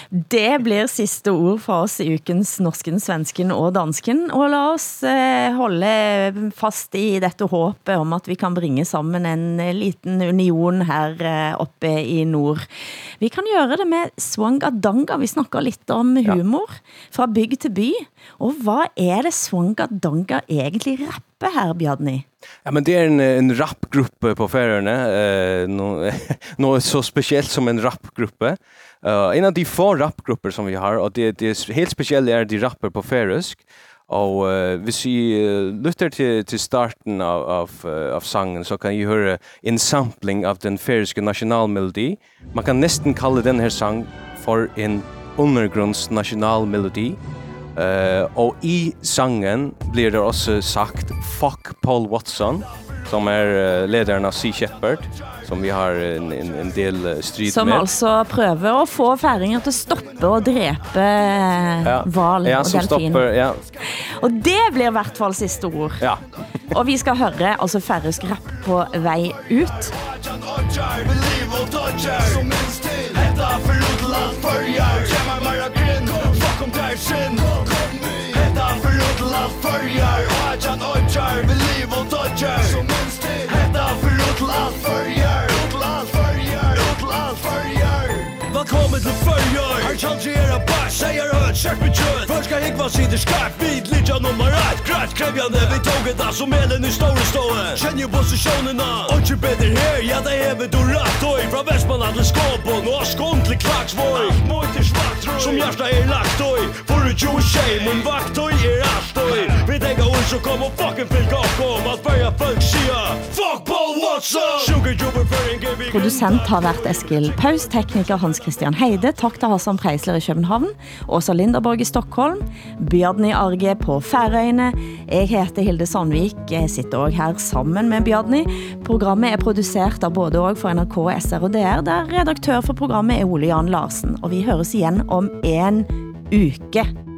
Det blir siste ord for oss i ukens norsken, svensken og dansken. Og la oss eh, holde fast i dette håpet om at vi kan bringe sammen en eh, liten union her eh, oppe i nord. Vi kan gjøre det med Swangadanga. Vi snakker litt om humor fra bygg til by. Og hvad er det Swangadanga egentlig gruppe här Bjarni? Ja men det är en en rapgrupp på Färöarna eh något så speciellt som en rapgrupp. Eh uh, en av de få rapgrupper som vi har och det det är helt speciellt är de rapper på färöisk. Og uh, hvis vi uh, lytter til, til starten av, av, uh, av sangen, så kan vi høre en sampling av den færiske nationalmelodi. Man kan nesten kalle denne här sang for en undergrunds nationalmelodi. Uh, och i sangen blir det också sagt Fuck Paul Watson. som är uh, ledaren av Sea Shepherd som vi har en, en, en del uh, strid som med. Som alltså prövar att få färingar till att stoppa och drepa ja. val ja, och delfin. Ja. Och det blir i hvert fall sista ord. Ja. och vi ska höra alltså färrisk rap på väg ut. av fyrjar Hajan odjar Vi liv og dodjar Så minst til Hetta for utl av fyrjar Utl av fyrjar Utl av fyrjar Velkommen til fyrjar Her tjaldi er a bars Seier høyt Kjørt med kjøtt Først skal hikva sider skarp Vid lidja nummer 1 Kratt krevjande Vi toget da som elen i store ståe Kjenner på sesjonene Onkje bedre her Ja, det er vi du rett Oi, fra Vestmanland til Skåbon Og skånd til Klagsvåg Møy til Svartrøy Som hjertet er lagt Oi, for du jo tjej Mun vakt Oi er allt Oj Vi tänker ord så kom och fucking fylka om Att börja folk sia Fuck Paul what's up Sugar Jubber för en gay Producent har varit Eskil Paus Tekniker Hans Christian Heide Takk til Hassan Preisler i København Åsa Linderborg i Stockholm Bjørn i Arge på Færøyene. Jeg heter Hilde Sandvik Jeg sitter også her sammen med Bjørn Programmet er produceret av både og for NRK, SR og DR Der redaktør for programmet er Ole Jan Larsen Og vi høres igen om en uke